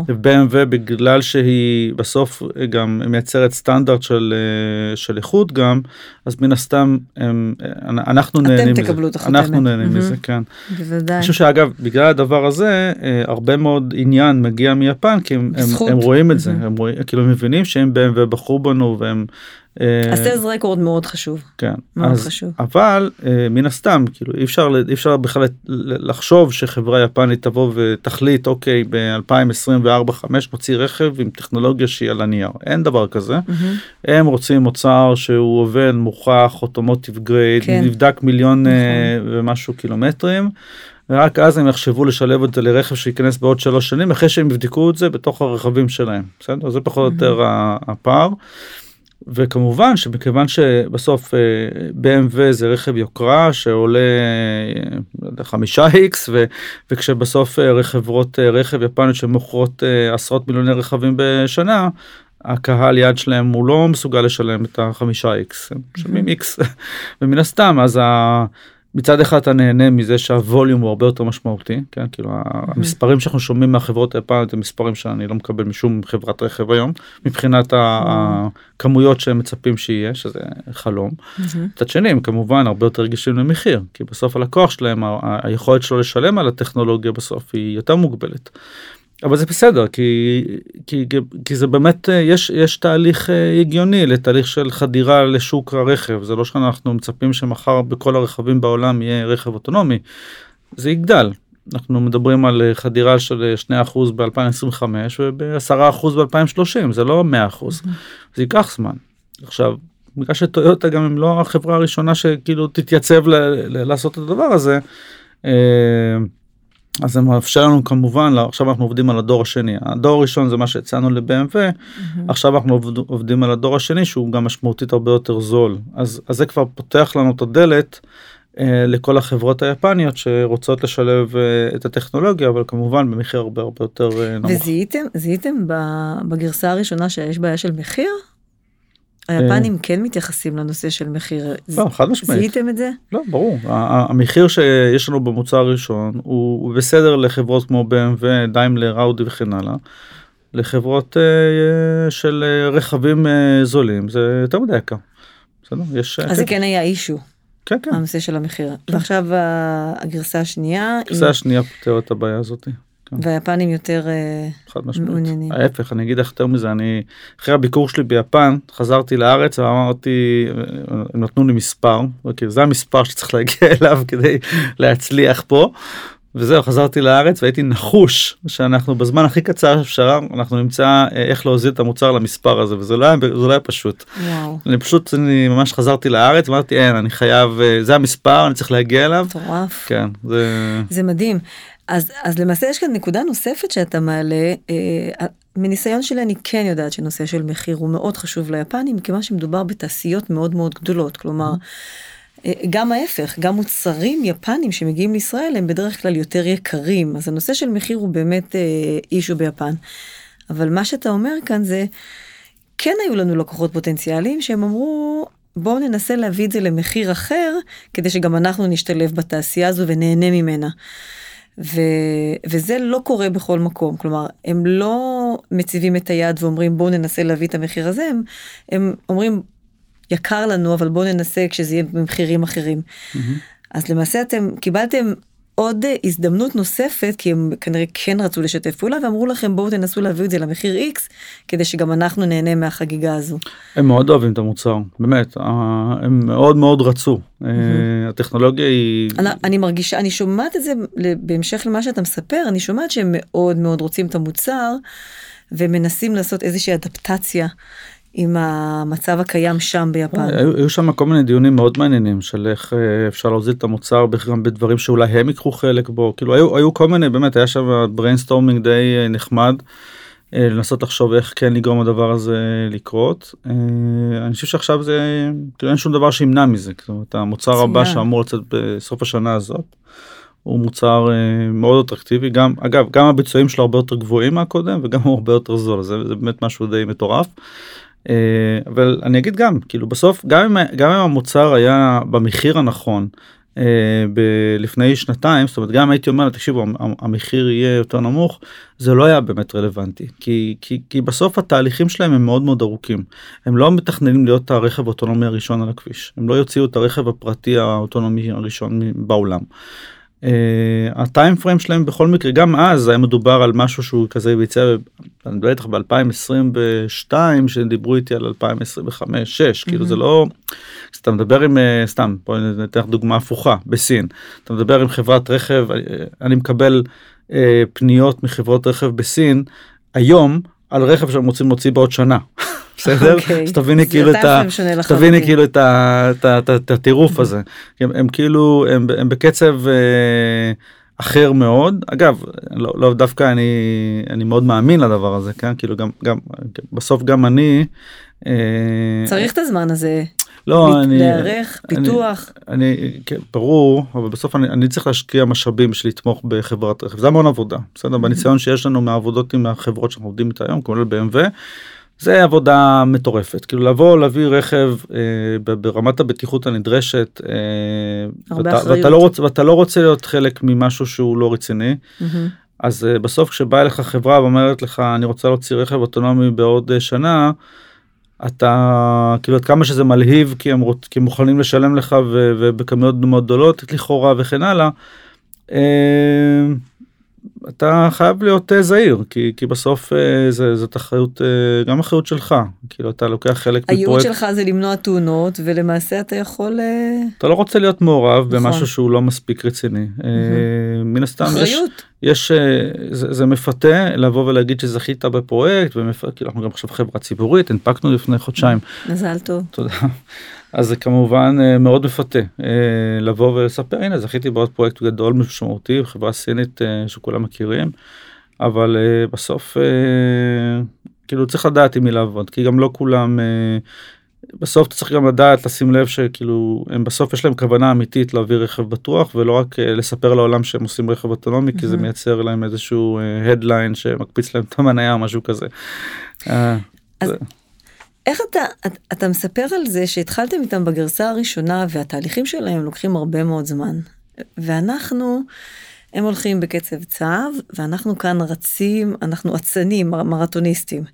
ב-BMW בגלל שהיא בסוף גם מייצרת סטנדרט של אה, של איכות גם אז מן הסתם הם, אנחנו נהנים מזה. אנחנו נהנים מזה כן. בוודאי. אני חושב שאגב בגלל הדבר הזה אה, הרבה מאוד עניין מגיע מיפן כי הם, הם, הם רואים את זה. הם רואים כאילו מבינים שהם BMW בחרו בנו והם הסלס אה, רקורד מאוד חשו כן מאוד אז, חשוב אבל אה, מן הסתם כאילו אי אפשר אי אפשר בכלל לחשוב שחברה יפנית תבוא ותחליט אוקיי ב2024 5 מוציא רכב עם טכנולוגיה שהיא על הנייר אין דבר כזה mm-hmm. הם רוצים מוצר שהוא עובד מוכח אוטומוטיב גרייד כן. נבדק מיליון אה, נכון. ומשהו קילומטרים. ורק אז הם יחשבו לשלב את זה לרכב שייכנס בעוד שלוש שנים אחרי שהם יבדקו את זה בתוך הרכבים שלהם בסדר זה פחות או יותר הפער. וכמובן שמכיוון שבסוף אה, BMW זה רכב יוקרה שעולה לא חמישה איקס וכשבסוף אה, חברות אה, רכב יפניות שמוכרות עשרות מיליוני רכבים בשנה הקהל יד שלהם הוא לא מסוגל לשלם את החמישה איקס הם משלמים איקס ומן הסתם אז מצד אחד אתה נהנה מזה שהווליום הוא הרבה יותר משמעותי כן כאילו המספרים שאנחנו שומעים מהחברות היפניות הם מספרים שאני לא מקבל משום חברת רכב היום מבחינת הכמויות שהם מצפים שיהיה שזה חלום. מצד שני הם כמובן הרבה יותר רגישים למחיר כי בסוף הלקוח שלהם היכולת שלו לשלם על הטכנולוגיה בסוף היא יותר מוגבלת. אבל זה בסדר כי כי כי זה באמת אה, יש יש תהליך אה, הגיוני לתהליך של חדירה לשוק הרכב זה לא שאנחנו מצפים שמחר בכל הרכבים בעולם יהיה רכב אוטונומי. זה יגדל אנחנו מדברים על אה, חדירה של 2% ב-2025 וב-10% ב-2030 זה לא 100% mm-hmm. זה ייקח זמן. עכשיו בגלל שטויוטה גם אם לא החברה הראשונה שכאילו תתייצב לעשות את הדבר הזה. אז זה מאפשר לנו כמובן עכשיו אנחנו עובדים על הדור השני הדור הראשון זה מה שהצענו ל-BMW mm-hmm. עכשיו אנחנו עובדים על הדור השני שהוא גם משמעותית הרבה יותר זול אז, אז זה כבר פותח לנו את הדלת אה, לכל החברות היפניות שרוצות לשלב אה, את הטכנולוגיה אבל כמובן במחיר הרבה הרבה יותר אה, נמוך. וזיהיתם זיהיתם בגרסה הראשונה שיש בעיה של מחיר? היפנים כן מתייחסים לנושא של מחיר. לא, חד משמעית. זיהיתם את זה? לא, ברור. המחיר שיש לנו במוצר הראשון הוא בסדר לחברות כמו BMW, דיימלר, אאודי וכן הלאה. לחברות אה, של אה, רכבים אה, זולים זה יותר מדי יקר. בסדר? יש... אז זה כן. כן היה אישו. כן, כן. הנושא של המחיר. כן. ועכשיו הגרסה השנייה. הגרסה השנייה פותרת את הבעיה הזאתי. כן. והיפנים יותר אה, מעוניינים. ההפך אני אגיד לך יותר מזה אני אחרי הביקור שלי ביפן חזרתי לארץ ואמרתי הם נתנו לי מספר אוקיי, זה המספר שצריך להגיע אליו כדי להצליח פה. וזהו חזרתי לארץ והייתי נחוש שאנחנו בזמן הכי קצר אפשר אנחנו נמצא אה, איך להוזיל את המוצר למספר הזה וזה לא היה, זה לא היה פשוט. וואו. אני פשוט אני ממש חזרתי לארץ אמרתי אין אני חייב אה, זה המספר אני צריך להגיע אליו. מטורף. כן זה... זה מדהים. אז, אז למעשה יש כאן נקודה נוספת שאתה מעלה. אה, מניסיון שלי אני כן יודעת שנושא של מחיר הוא מאוד חשוב ליפנים, מכיוון שמדובר בתעשיות מאוד מאוד גדולות. כלומר, אה, גם ההפך, גם מוצרים יפנים שמגיעים לישראל הם בדרך כלל יותר יקרים, אז הנושא של מחיר הוא באמת אה, אישו ביפן. אבל מה שאתה אומר כאן זה, כן היו לנו לקוחות פוטנציאליים שהם אמרו, בואו ננסה להביא את זה למחיר אחר, כדי שגם אנחנו נשתלב בתעשייה הזו ונהנה ממנה. ו, וזה לא קורה בכל מקום, כלומר, הם לא מציבים את היד ואומרים בואו ננסה להביא את המחיר הזה, הם, הם אומרים יקר לנו, אבל בואו ננסה כשזה יהיה במחירים אחרים. Mm-hmm. אז למעשה אתם קיבלתם עוד הזדמנות נוספת, כי הם כנראה כן רצו לשתף פעולה, ואמרו לכם בואו תנסו להביא את זה למחיר X, כדי שגם אנחנו נהנה מהחגיגה הזו. הם מאוד אוהבים את המוצר, באמת, אה, הם מאוד מאוד רצו. Mm-hmm. הטכנולוגיה היא... אני, אני מרגישה, אני שומעת את זה בהמשך למה שאתה מספר, אני שומעת שהם מאוד מאוד רוצים את המוצר, ומנסים לעשות איזושהי אדפטציה עם המצב הקיים שם ביפן. היו, היו שם כל מיני דיונים מאוד מעניינים של איך אה, אפשר להוזיל את המוצר גם בדברים שאולי הם ייקחו חלק בו כאילו היו היו כל מיני באמת היה שם brainstorming די אה, נחמד. אה, לנסות לחשוב איך כן לגרום הדבר הזה לקרות. אני חושב שעכשיו זה כאילו אין שום דבר שימנע מזה. זאת אומרת, המוצר הבא שאמור לצאת בסוף השנה הזאת. הוא מוצר מאוד אטרקטיבי גם אגב גם הביצועים שלו הרבה יותר גבוהים מהקודם וגם הוא הרבה יותר זול זה, זה באמת משהו די מטורף. אה, אבל אני אגיד גם כאילו בסוף גם אם גם אם המוצר היה במחיר הנכון אה, לפני שנתיים זאת אומרת גם הייתי אומר תקשיבו המחיר יהיה יותר נמוך זה לא היה באמת רלוונטי. כי כי כי בסוף התהליכים שלהם הם מאוד מאוד ארוכים. הם לא מתכננים להיות הרכב האוטונומי הראשון על הכביש. הם לא יוציאו את הרכב הפרטי האוטונומי הראשון בעולם. הטיים פריים שלהם בכל מקרה גם אז היה מדובר על משהו שהוא כזה ביצע בטח ב2022 שדיברו איתי על 2025 6 כאילו זה לא. אתה מדבר עם אה, סתם בוא ניתן דוגמה הפוכה בסין אתה מדבר עם חברת רכב אה, אני מקבל אה, פניות מחברות רכב בסין היום על רכב שהם רוצים להוציא בעוד שנה. בסדר? אוקיי. אז תביני כאילו את ה... תביני כאילו את הטירוף הזה. הם כאילו הם בקצב אה, אחר מאוד אגב לא, לא דווקא אני אני מאוד מאמין לדבר הזה כן כאילו גם גם בסוף גם אני אה, צריך את הזמן הזה לא אני להיערך פיתוח אני, אני כן, ברור אבל בסוף אני, אני צריך להשקיע משאבים בשביל לתמוך בחברת רכב זה המון עבודה בסדר בניסיון שיש לנו מהעבודות עם החברות שאנחנו עובדים איתה היום כולל BMW. זה עבודה מטורפת כאילו לבוא להביא רכב אה, ברמת הבטיחות הנדרשת אה, ואתה, ואתה, לא רוצה, ואתה לא רוצה להיות חלק ממשהו שהוא לא רציני. Mm-hmm. אז אה, בסוף כשבאה אליך חברה ואומרת לך אני רוצה להוציא רכב אוטונומי בעוד אה, שנה אתה כאילו עד כמה שזה מלהיב כי הם, רוצ, כי הם מוכנים לשלם לך ובכמויות מאוד גדולות לכאורה וכן הלאה. אה, אתה חייב להיות uh, זהיר כי כי בסוף uh, זה זאת אחריות uh, גם אחריות שלך כאילו אתה לוקח חלק הייעוד שלך זה למנוע תאונות ולמעשה אתה יכול. אתה לא רוצה להיות מעורב נכון. במשהו שהוא לא מספיק רציני mm-hmm. מן הסתם אחריות. יש יש זה, זה מפתה לבוא ולהגיד שזכית בפרויקט ומפ... כאילו אנחנו גם עכשיו חברה ציבורית הנפקנו לפני חודשיים מזל טוב תודה. אז זה כמובן אה, מאוד מפתה אה, לבוא ולספר הנה זכיתי בעוד פרויקט גדול משמעותי חברה סינית אה, שכולם מכירים אבל בסוף כאילו צריך לדעת עם מי לעבוד כי גם לא כולם בסוף אתה צריך גם לדעת לשים לב שכאילו הם בסוף יש להם כוונה אמיתית להביא רכב בטוח ולא רק לספר לעולם שהם עושים רכב אוטונומי כי זה מייצר להם איזשהו הדליין שמקפיץ להם את המניה או משהו כזה. אז איך אתה, אתה, אתה מספר על זה שהתחלתם איתם בגרסה הראשונה והתהליכים שלהם לוקחים הרבה מאוד זמן. ואנחנו, הם הולכים בקצב צב, ואנחנו כאן רצים, אנחנו אצנים, מר, מרתוניסטים.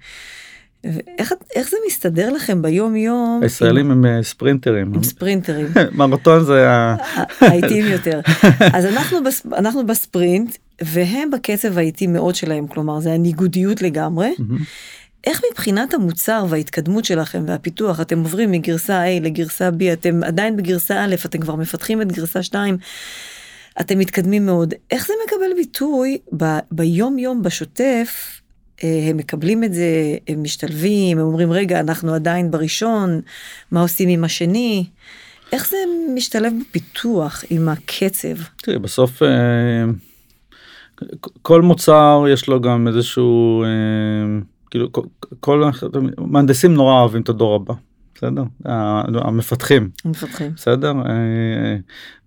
איך, איך זה מסתדר לכם ביום יום? הישראלים עם, הם ספרינטרים. עם ספרינטרים. מרתון זה ה... האיטיים יותר. אז אנחנו, בס, אנחנו בספרינט, והם בקצב האיטי מאוד שלהם, כלומר זה הניגודיות לגמרי. איך מבחינת המוצר וההתקדמות שלכם והפיתוח אתם עוברים מגרסה A לגרסה B אתם עדיין בגרסה א' אתם כבר מפתחים את גרסה 2 אתם מתקדמים מאוד איך זה מקבל ביטוי ב- ביום יום בשוטף אה, הם מקבלים את זה הם משתלבים הם אומרים רגע אנחנו עדיין בראשון מה עושים עם השני. איך זה משתלב בפיתוח עם הקצב? תראי, בסוף אה, כל מוצר יש לו גם איזשהו אה, כאילו כל מהנדסים נורא אוהבים את הדור הבא. בסדר? המפתחים. המפתחים. בסדר? אה,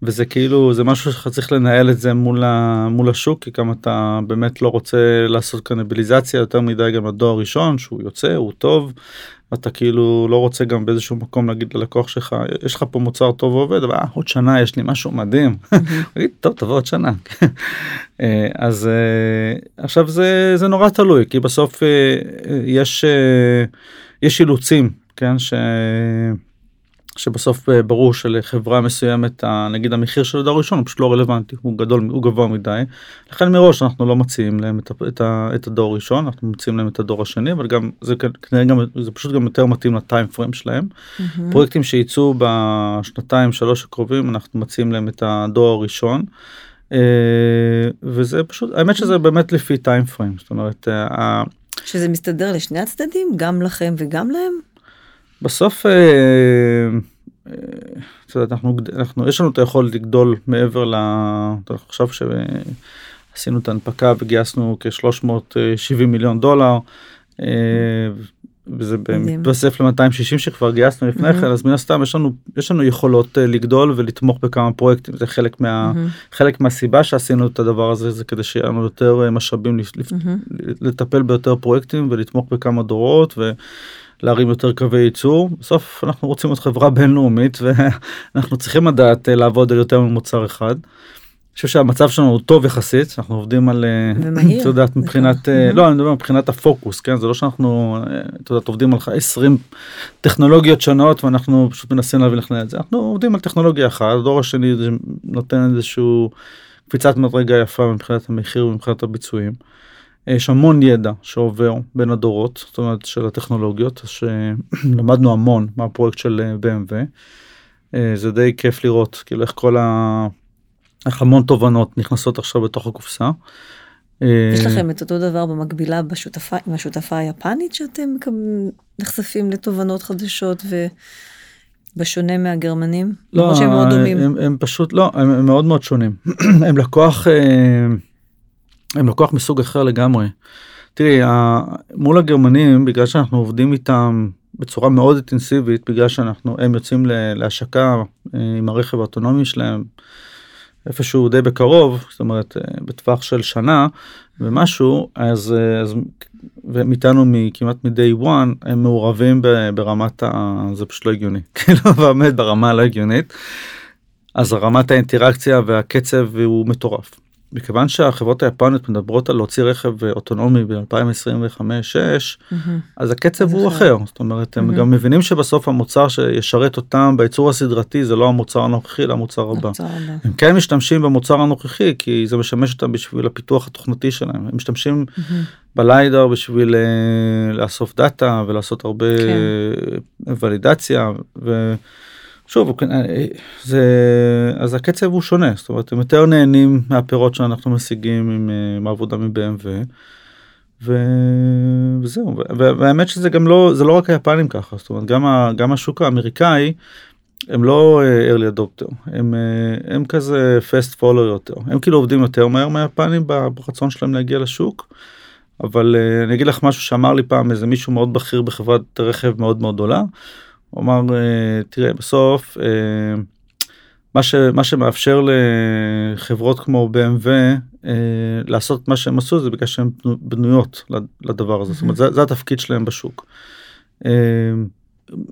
וזה כאילו זה משהו שאתה צריך לנהל את זה מול ה, מול השוק כי כמה אתה באמת לא רוצה לעשות קניבליזציה יותר מדי גם לדור הראשון שהוא יוצא הוא טוב אתה כאילו לא רוצה גם באיזשהו מקום להגיד ללקוח שלך יש לך פה מוצר טוב ועובד אבל אה, עוד שנה יש לי משהו מדהים. תגיד טוב תבוא עוד שנה. אה, אז אה, עכשיו זה זה נורא תלוי כי בסוף יש יש אילוצים כן. ש... שבסוף אה, ברור שלחברה מסוימת נגיד המחיר של הדור הראשון הוא פשוט לא רלוונטי הוא גדול הוא גבוה מדי לכן מראש אנחנו לא מציעים להם את, את, את הדור הראשון אנחנו מציעים להם את הדור השני אבל גם זה כנראה גם זה פשוט גם יותר מתאים לטיים פריים שלהם mm-hmm. פרויקטים שייצאו בשנתיים שלוש הקרובים אנחנו מציעים להם את הדור הראשון. אה, וזה פשוט האמת שזה באמת לפי טיים פריים זאת אומרת. אה, שזה מסתדר לשני הצדדים גם לכם וגם להם. בסוף אה, אה, אנחנו, אנחנו יש לנו את היכולת לגדול מעבר ל... עכשיו שעשינו את ההנפקה וגייסנו כ-370 מיליון דולר. אה, וזה מתווסף ל-260 שכבר גייסנו לפני mm-hmm. כן אז מן הסתם יש לנו יש לנו יכולות לגדול ולתמוך בכמה פרויקטים זה חלק מה mm-hmm. חלק מהסיבה שעשינו את הדבר הזה זה כדי שיהיה לנו יותר משאבים mm-hmm. לטפל ביותר פרויקטים ולתמוך בכמה דורות. ו... להרים יותר קווי ייצור. בסוף אנחנו רוצים להיות חברה בינלאומית ואנחנו צריכים לדעת אה, לעבוד על יותר ממוצר אחד. אני חושב שהמצב שלנו הוא טוב יחסית אנחנו עובדים על אה, את יודעת מבחינת אה, לא אני מדבר מבחינת הפוקוס כן? זה לא שאנחנו את יודעת עובדים על 20 טכנולוגיות שונות ואנחנו פשוט מנסים להבין איך את זה. אנחנו עובדים על טכנולוגיה אחת הדור השני נותן איזשהו קפיצת מדרגה יפה מבחינת המחיר ומבחינת הביצועים. יש המון ידע שעובר בין הדורות, זאת אומרת של הטכנולוגיות, שלמדנו המון מהפרויקט של אה, BMW. אה, זה די כיף לראות כאילו איך כל ה... איך המון תובנות נכנסות עכשיו בתוך הקופסה. אה, יש לכם את אותו דבר במקבילה בשותפה עם השותפה היפנית שאתם נחשפים לתובנות חדשות ובשונה מהגרמנים? לא, שהם מאוד דומים. הם, הם פשוט לא, הם, הם מאוד מאוד שונים. הם לקוח. הם לקוח מסוג אחר לגמרי. תראי, מול הגרמנים, בגלל שאנחנו עובדים איתם בצורה מאוד אינטנסיבית, בגלל שאנחנו, הם יוצאים להשקה אה, עם הרכב האוטונומי שלהם, איפשהו די בקרוב, זאת אומרת, אה, בטווח של שנה ומשהו, אז, אה, אז והם כמעט מ-day one, הם מעורבים ברמת ה... זה פשוט לא הגיוני, כאילו באמת ברמה הלא הגיונית. אז רמת האינטראקציה והקצב הוא מטורף. מכיוון שהחברות היפניות מדברות על להוציא רכב אוטונומי ב-2025-6 אז הקצב הוא אחר זאת אומרת הם גם מבינים שבסוף המוצר שישרת אותם בייצור הסדרתי זה לא המוצר הנוכחי אלא המוצר הבא. הם כן משתמשים במוצר הנוכחי כי זה משמש אותם בשביל הפיתוח התוכנתי שלהם הם משתמשים בליידר בשביל אה, לאסוף דאטה ולעשות הרבה כן. ולידציה. ו... שוב כן, אה, זה אז הקצב הוא שונה זאת אומרת הם יותר נהנים מהפירות שאנחנו משיגים עם, אה, עם העבודה מ-BMW. וזהו והאמת שזה גם לא זה לא רק היפנים ככה זאת אומרת גם, ה, גם השוק האמריקאי הם לא אה, early adopter הם, הם כזה fast follow יותר הם כאילו עובדים יותר מהר מהיפנים ברצון שלהם להגיע לשוק. אבל אני אגיד לך משהו שאמר לי פעם איזה מישהו מאוד בכיר בחברת רכב מאוד מאוד גדולה. הוא אמר אה, תראה בסוף אה, מה, ש, מה שמאפשר לחברות כמו BMW אה, לעשות מה שהם עשו זה בגלל שהן בנויות לדבר הזה, זאת אומרת זה, זה התפקיד שלהם בשוק.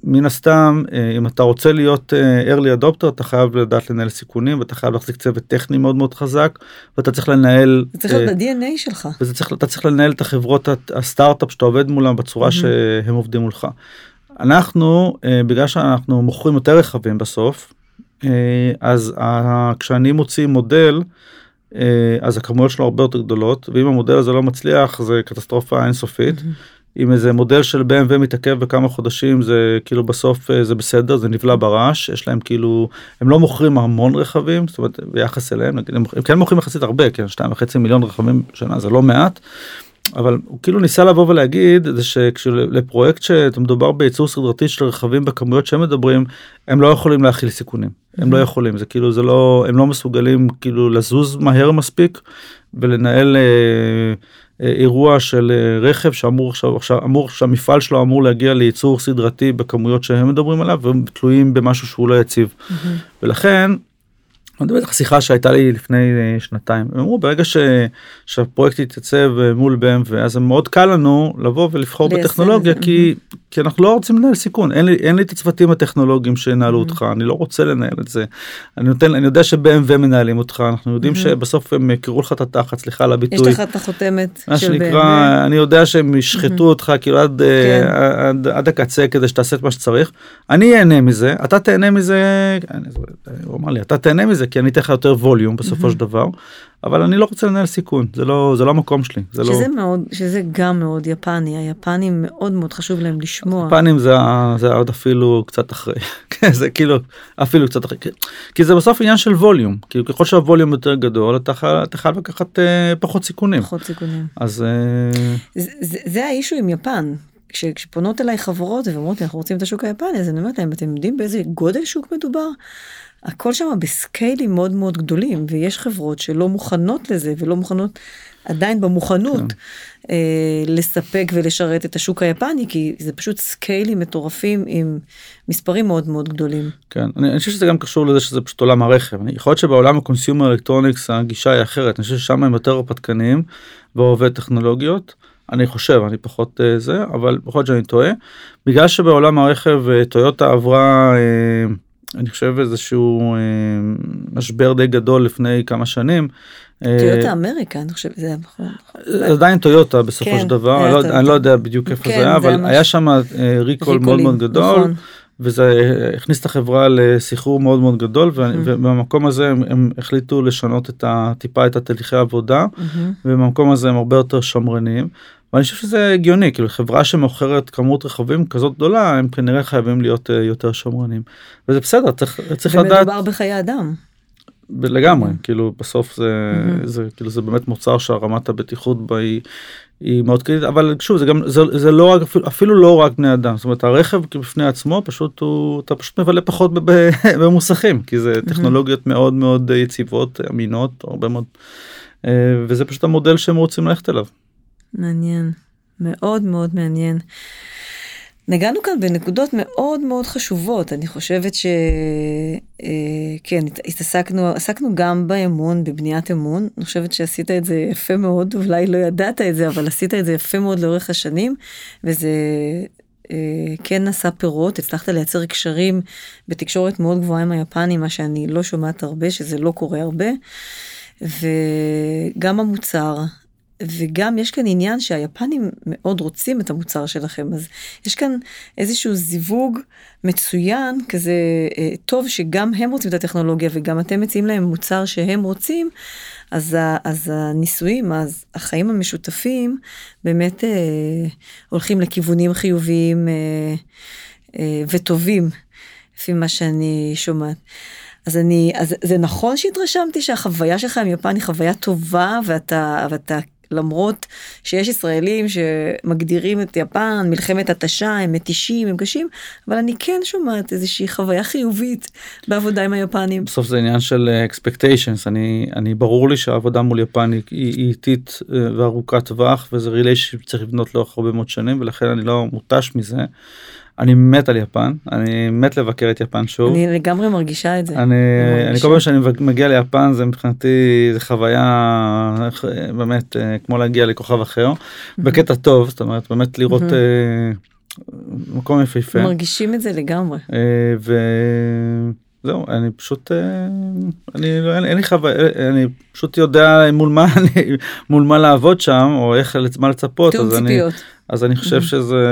מן הסתם אם אתה רוצה להיות early adopter אתה חייב לדעת לנהל סיכונים ואתה חייב להחזיק צוות טכני מאוד מאוד חזק ואתה צריך לנהל זה צריך להיות ב-DNA שלך וזה צריך אתה צריך לנהל את החברות הסטארט-אפ שאתה עובד מולם בצורה שהם עובדים מולך. אנחנו אה, בגלל שאנחנו מוכרים יותר רכבים בסוף אה, אז כשאני מוציא מודל אה, אז הכמויות שלו הרבה יותר גדולות ואם המודל הזה לא מצליח זה קטסטרופה אינסופית. אם איזה מודל של BMW מתעכב בכמה חודשים זה כאילו בסוף זה בסדר זה נבלע ברעש יש להם כאילו הם לא מוכרים המון רכבים זאת אומרת ביחס אליהם הם, הם כן מוכרים יחסית הרבה כן שתיים וחצי מיליון רכבים בשנה זה לא מעט. אבל הוא כאילו ניסה לבוא ולהגיד זה שכשלפרויקט שאתה מדובר בייצור סדרתי של רכבים בכמויות שהם מדברים הם לא יכולים להכיל סיכונים הם לא mm-hmm. יכולים זה כאילו זה לא הם לא מסוגלים כאילו לזוז מהר מספיק ולנהל אה, אה, אירוע של אה, רכב שאמור עכשיו עכשיו אמור שהמפעל שלו אמור להגיע לייצור סדרתי בכמויות שהם מדברים עליו והם תלויים במשהו שהוא לא יציב mm-hmm. ולכן אני מדבר איתך שיחה שהייתה לי לפני אה, שנתיים הם אמרו ברגע ש, שהפרויקט יתייצב אה, מול BMW אז זה מאוד קל לנו לבוא ולבחור בטכנולוגיה כי כי אנחנו לא רוצים לנהל סיכון אין לי אין לי את הצוותים הטכנולוגיים שינהלו. אותך אני לא רוצה לנהל את זה אני נותן אני יודע שב-BMW מנהלים אותך אנחנו יודעים. שבסוף הם יקראו לך את התחת סליחה על יש הביטוי. לך את החותמת מה שנקרא אני יודע שהם ישחטו אותך כאילו עד, כן. אה, עד עד הקצה כדי שתעשה את מה שצריך אני אהנה מזה אתה תהנה מזה הוא אמר לי אתה תהנה מזה כי אני אתן לך יותר ווליום בסופו. של דבר אבל אני לא רוצה לנהל סיכון זה לא זה לא המקום שלי זה לא מאוד, שזה גם מאוד יפני, היפנים מאוד מאוד חשוב להם לשמוע. פנים זה זה עוד אפילו קצת אחרי כן, זה כאילו אפילו קצת אחרי כי- זה בסוף עניין של ווליום כאילו ככל שהווליום יותר גדול אתה חייב אתה חייב לקחת אה, פחות סיכונים פחות סיכונים. אז אה, זה, זה, זה ה issue עם יפן. כש, כשפונות אליי חברות ואומרות לי אנחנו רוצים את השוק היפני אז אני אומרת להם אתם יודעים באיזה גודל שוק מדובר? הכל שם בסקיילים מאוד מאוד גדולים ויש חברות שלא מוכנות לזה ולא מוכנות עדיין במוכנות כן. אה, לספק ולשרת את השוק היפני כי זה פשוט סקיילים מטורפים עם מספרים מאוד מאוד גדולים. כן אני, אני חושב שזה גם קשור לזה שזה פשוט עולם הרכב אני יכול להיות שבעולם ה consumer electronics הגישה היא אחרת אני חושב ששם הם יותר הרפתקניים ואוהבי טכנולוגיות אני חושב אני פחות אה, זה אבל יכול להיות שאני טועה בגלל שבעולם הרכב אה, טויוטה עברה אה, אני חושב איזשהו אה, משבר די גדול לפני כמה שנים. אה, טויוטה אמריקה אני חושבת זה נכון. עדיין טויוטה בסופו כן, של דבר היה אני לא-. אני לא יודע בדיוק איפה כן, זה היה זה אבל ממש- היה שם אה, ריקול מאוד מאוד גדול. נכון. וזה הכניס את החברה לסחרור מאוד מאוד גדול Mhm. ובמקום הזה הם, הם החליטו לשנות את ה- טיפה את התהליכי העבודה מהמם. ובמקום הזה הם הרבה יותר שמרניים. ואני חושב שזה הגיוני כאילו חברה שמוכרת כמות רכבים כזאת גדולה הם כנראה חייבים להיות אה, יותר שמרנים וזה בסדר צריך צריך לדעת ומדובר בחיי אדם. לגמרי Mhm. כאילו בסוף זה. זה כאילו זה באמת מוצר שהרמת הבטיחות בה היא. היא מאוד קריטית אבל שוב זה גם זה, זה לא רק אפילו, אפילו לא רק בני אדם זאת אומרת הרכב בפני עצמו פשוט הוא אתה פשוט מבלה פחות במוסכים כי זה טכנולוגיות מאוד מאוד יציבות אמינות הרבה מאוד אה, וזה פשוט המודל שהם רוצים ללכת אליו. מעניין, מאוד מאוד מעניין. נגענו כאן בנקודות מאוד מאוד חשובות, אני חושבת ש... אה, כן, הת- התעסקנו, עסקנו גם באמון, בבניית אמון, אני חושבת שעשית את זה יפה מאוד, אולי לא ידעת את זה, אבל עשית את זה יפה מאוד לאורך השנים, וזה אה, כן נשא פירות, הצלחת לייצר קשרים בתקשורת מאוד גבוהה עם היפנים, מה שאני לא שומעת הרבה, שזה לא קורה הרבה, וגם המוצר. וגם יש כאן עניין שהיפנים מאוד רוצים את המוצר שלכם, אז יש כאן איזשהו זיווג מצוין, כזה אה, טוב שגם הם רוצים את הטכנולוגיה וגם אתם מציעים להם מוצר שהם רוצים, אז, ה, אז הניסויים, אז החיים המשותפים באמת אה, הולכים לכיוונים חיוביים אה, אה, וטובים, לפי מה שאני שומעת. אז אני, אז זה נכון שהתרשמתי שהחוויה שלך עם יפן היא חוויה טובה ואתה, ואתה למרות שיש ישראלים שמגדירים את יפן מלחמת התשה הם מתישים הם קשים אבל אני כן שומעת איזושהי חוויה חיובית בעבודה עם היפנים. בסוף זה עניין של אה, expectations אני אני ברור לי שהעבודה מול יפן היא איטית אה, וארוכת טווח וזה ריליישן שצריך לבנות לאורך הרבה מאוד שנים ולכן אני לא מותש מזה. אני מת על יפן אני מת לבקר את יפן שוב. אני לגמרי מרגישה את זה. אני. אני כל פעם שאני מגיע ליפן זה מבחינתי זה חוויה אה, באמת אה, כמו להגיע לכוכב אחר בקטע טוב זאת אומרת באמת לראות. אה, מקום יפהפה מרגישים את זה לגמרי. וזהו אני פשוט אה, אני לא אין, אין לי חוויה אה, אני פשוט יודע מול מה אני מול מה לעבוד שם או איך מה לצפות תיאום אז אני ציפיות. אז אני חושב. שזה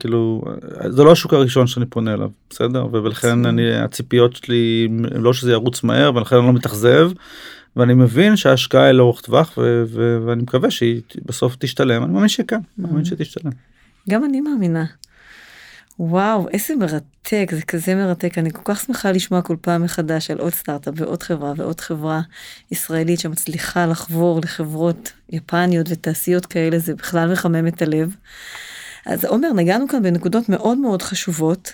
כאילו זה לא השוק הראשון שאני פונה אליו בסדר ולכן. אני הציפיות שלי לא שזה ירוץ מהר ולכן אני לא מתאכזב. ואני מבין שההשקעה היא לאורך טווח ואני מקווה שהיא בסוף תשתלם אני מאמין שכן מאמין. שתשתלם. גם אני מאמינה. וואו, איזה מרתק, זה כזה מרתק. אני כל כך שמחה לשמוע כל פעם מחדש על עוד סטארט-אפ ועוד חברה ועוד חברה ישראלית שמצליחה לחבור לחברות יפניות ותעשיות כאלה, זה בכלל מחמם את הלב. אז עומר, נגענו כאן בנקודות מאוד מאוד חשובות,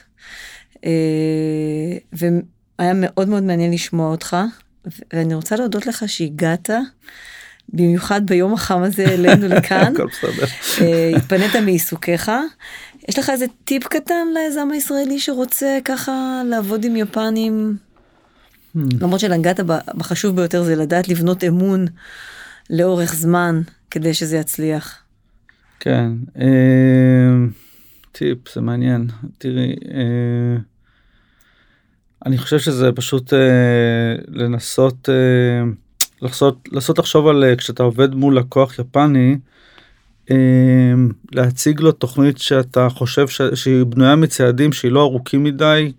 אה, והיה מאוד מאוד מעניין לשמוע אותך, ואני רוצה להודות לך שהגעת, במיוחד ביום החם הזה אלינו לכאן. אה, התפנית מעיסוקיך. יש לך איזה טיפ קטן ליזם הישראלי שרוצה ככה לעבוד עם יפנים? למרות שנגעת בחשוב ביותר זה לדעת לבנות אמון לאורך זמן כדי שזה יצליח. כן, אה, טיפ, זה מעניין. תראי, אה, אני חושב שזה פשוט אה, לנסות, אה, לעשות לחשוב על כשאתה עובד מול לקוח יפני, להציג לו תוכנית שאתה חושב ש, שהיא בנויה מצעדים שהיא לא ארוכים מדי,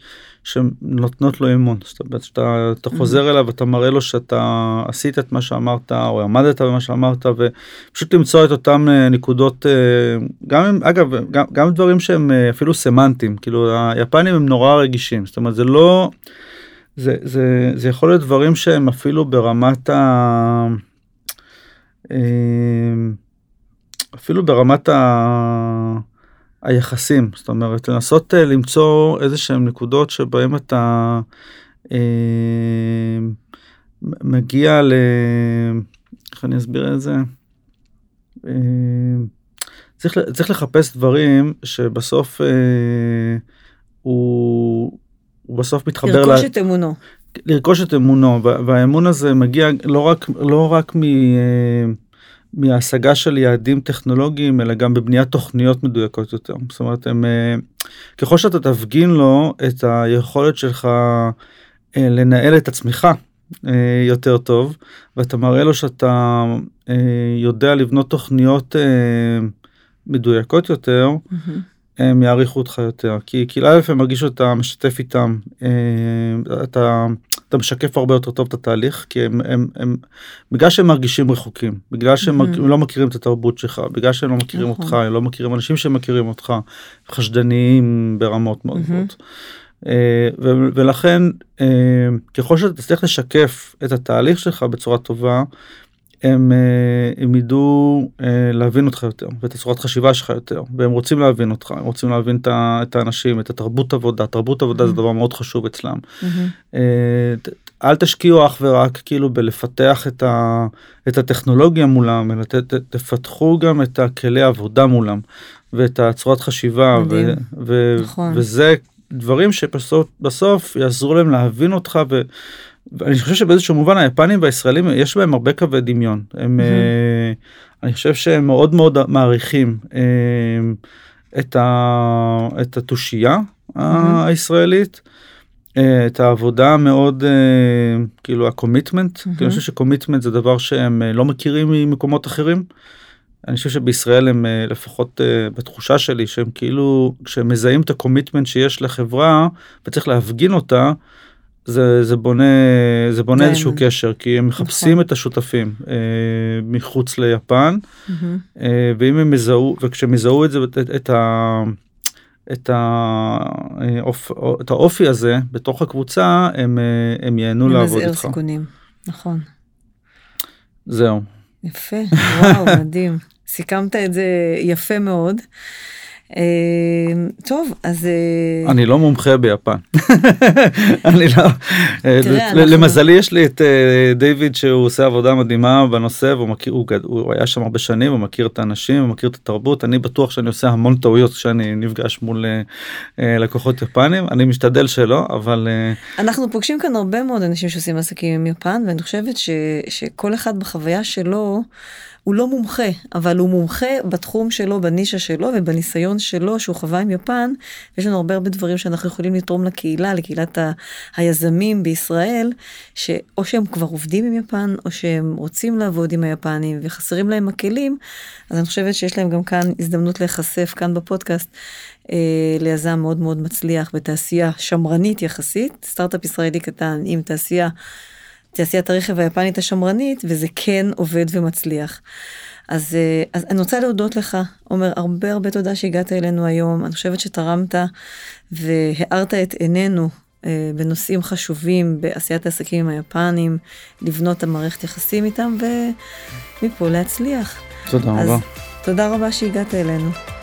שנותנות לו אמון. זאת אומרת שאתה אתה חוזר אליו ואתה מראה לו שאתה עשית את מה שאמרת או עמדת במה שאמרת ופשוט למצוא את אותם אה, נקודות אה, גם אגב גם, גם דברים שהם אה, אפילו סמנטיים. כאילו היפנים הם נורא רגישים. זאת אומרת זה לא זה זה זה יכול להיות דברים שהם אפילו ברמת ה... אפילו ברמת ה... היחסים זאת אומרת לנסות uh, למצוא איזה שהם נקודות שבהם אתה uh, מגיע ל... איך אני אסביר את זה? Uh, צריך, צריך לחפש דברים שבסוף uh, הוא, הוא בסוף מתחבר לרכוש לה... את אמונו. לרכוש את אמונו והאמון הזה מגיע לא רק לא רק מ... Uh, מהשגה של יעדים טכנולוגיים אלא גם בבניית תוכניות מדויקות יותר. זאת אומרת הם אה, ככל שאתה תפגין לו את היכולת שלך אה, לנהל את עצמך אה, יותר טוב ואתה מראה לו שאתה יודע לבנות תוכניות מדויקות יותר. Mm-hmm. הם יעריכו אותך יותר כי כאילו א' הם מרגישו שאתה משתף איתם אתה אתה משקף הרבה יותר טוב את התהליך כי הם, הם, הם בגלל שהם מרגישים רחוקים בגלל שהם mm-hmm. לא מכירים את התרבות שלך בגלל שהם לא מכירים אותך הם לא מכירים אנשים שמכירים אותך חשדניים ברמות מאוד גבוהות. Uh, ולכן uh, ככל שאתה תצליח לשקף את התהליך שלך בצורה טובה הם, אה, הם ידעו אה, להבין אותך יותר ואת הצורת חשיבה שלך יותר והם רוצים להבין אותך הם רוצים להבין את האנשים את התרבות עבודה תרבות עבודה mm-hmm. זה דבר מאוד חשוב אצלם. Mm-hmm. אל תשקיעו אך ורק כאילו בלפתח את, ה, את הטכנולוגיה מולם אלא ת, ת, תפתחו גם את הכלי עבודה מולם ואת הצורת חשיבה ו, ו, נכון. וזה דברים שבסוף בסוף יעזרו להם להבין אותך. ו, אני חושב שבאיזשהו מובן היפנים והישראלים יש בהם הרבה קווי דמיון הם mm-hmm. אני חושב שהם מאוד מאוד מעריכים אה, את, ה, את התושייה mm-hmm. הישראלית. את העבודה מאוד כאילו ה commitment mm-hmm. אני חושב ש commitment זה דבר שהם לא מכירים ממקומות אחרים. אני חושב שבישראל הם לפחות בתחושה שלי שהם כאילו כשהם מזהים את ה commitment שיש לחברה וצריך להפגין אותה זה, זה בונה זה בונה איזשהו קשר כי הם מחפשים נכון. את השותפים אה, מחוץ ליפן mm-hmm. אה, ואם הם יזהו וכשהם יזהו את זה את, את, ה, את, ה, אופ, את האופי הזה בתוך הקבוצה הם, אה, הם ייהנו לעבוד איתך. סיכונים נכון. זהו. יפה וואו מדהים סיכמת את זה יפה מאוד. אמ, טוב אז אה, אני לא מומחה ביפן אני לא אה, למזלי יש לי את אה, דיוויד שהוא עושה עבודה מדהימה בנושא והוא מכיר הוא היה שם הרבה שנים הוא מכיר את האנשים הוא מכיר את התרבות אני בטוח שאני עושה המון טעויות כשאני נפגש מול לקוחות יפנים אני משתדל שלא אבל אנחנו פוגשים כאן הרבה מאוד אנשים שעושים עסקים עם יפן ואני חושבת שכל אחד בחוויה שלו. הוא לא מומחה, אבל הוא מומחה בתחום שלו, בנישה שלו ובניסיון שלו שהוא חווה עם יפן. יש לנו הרבה הרבה דברים שאנחנו יכולים לתרום לקהילה, לקהילת ה- היזמים בישראל, שאו שהם כבר עובדים עם יפן, או שהם רוצים לעבוד עם היפנים וחסרים להם הכלים, אז אני חושבת שיש להם גם כאן הזדמנות להיחשף כאן בפודקאסט. אה, ליזם מאוד מאוד מצליח בתעשייה שמרנית יחסית, סטארט-אפ ישראלי קטן עם תעשייה תעשיית הרכב היפנית השמרנית, וזה כן עובד ומצליח. אז, אה, אז אני רוצה להודות לך, עומר, הרבה הרבה תודה שהגעת אלינו היום. אני חושבת שתרמת והארת את עינינו אה, בנושאים חשובים בעשיית העסקים עם היפנים, לבנות את המערכת יחסים איתם, ומפה להצליח. תודה רבה. תודה רבה שהגעת אלינו.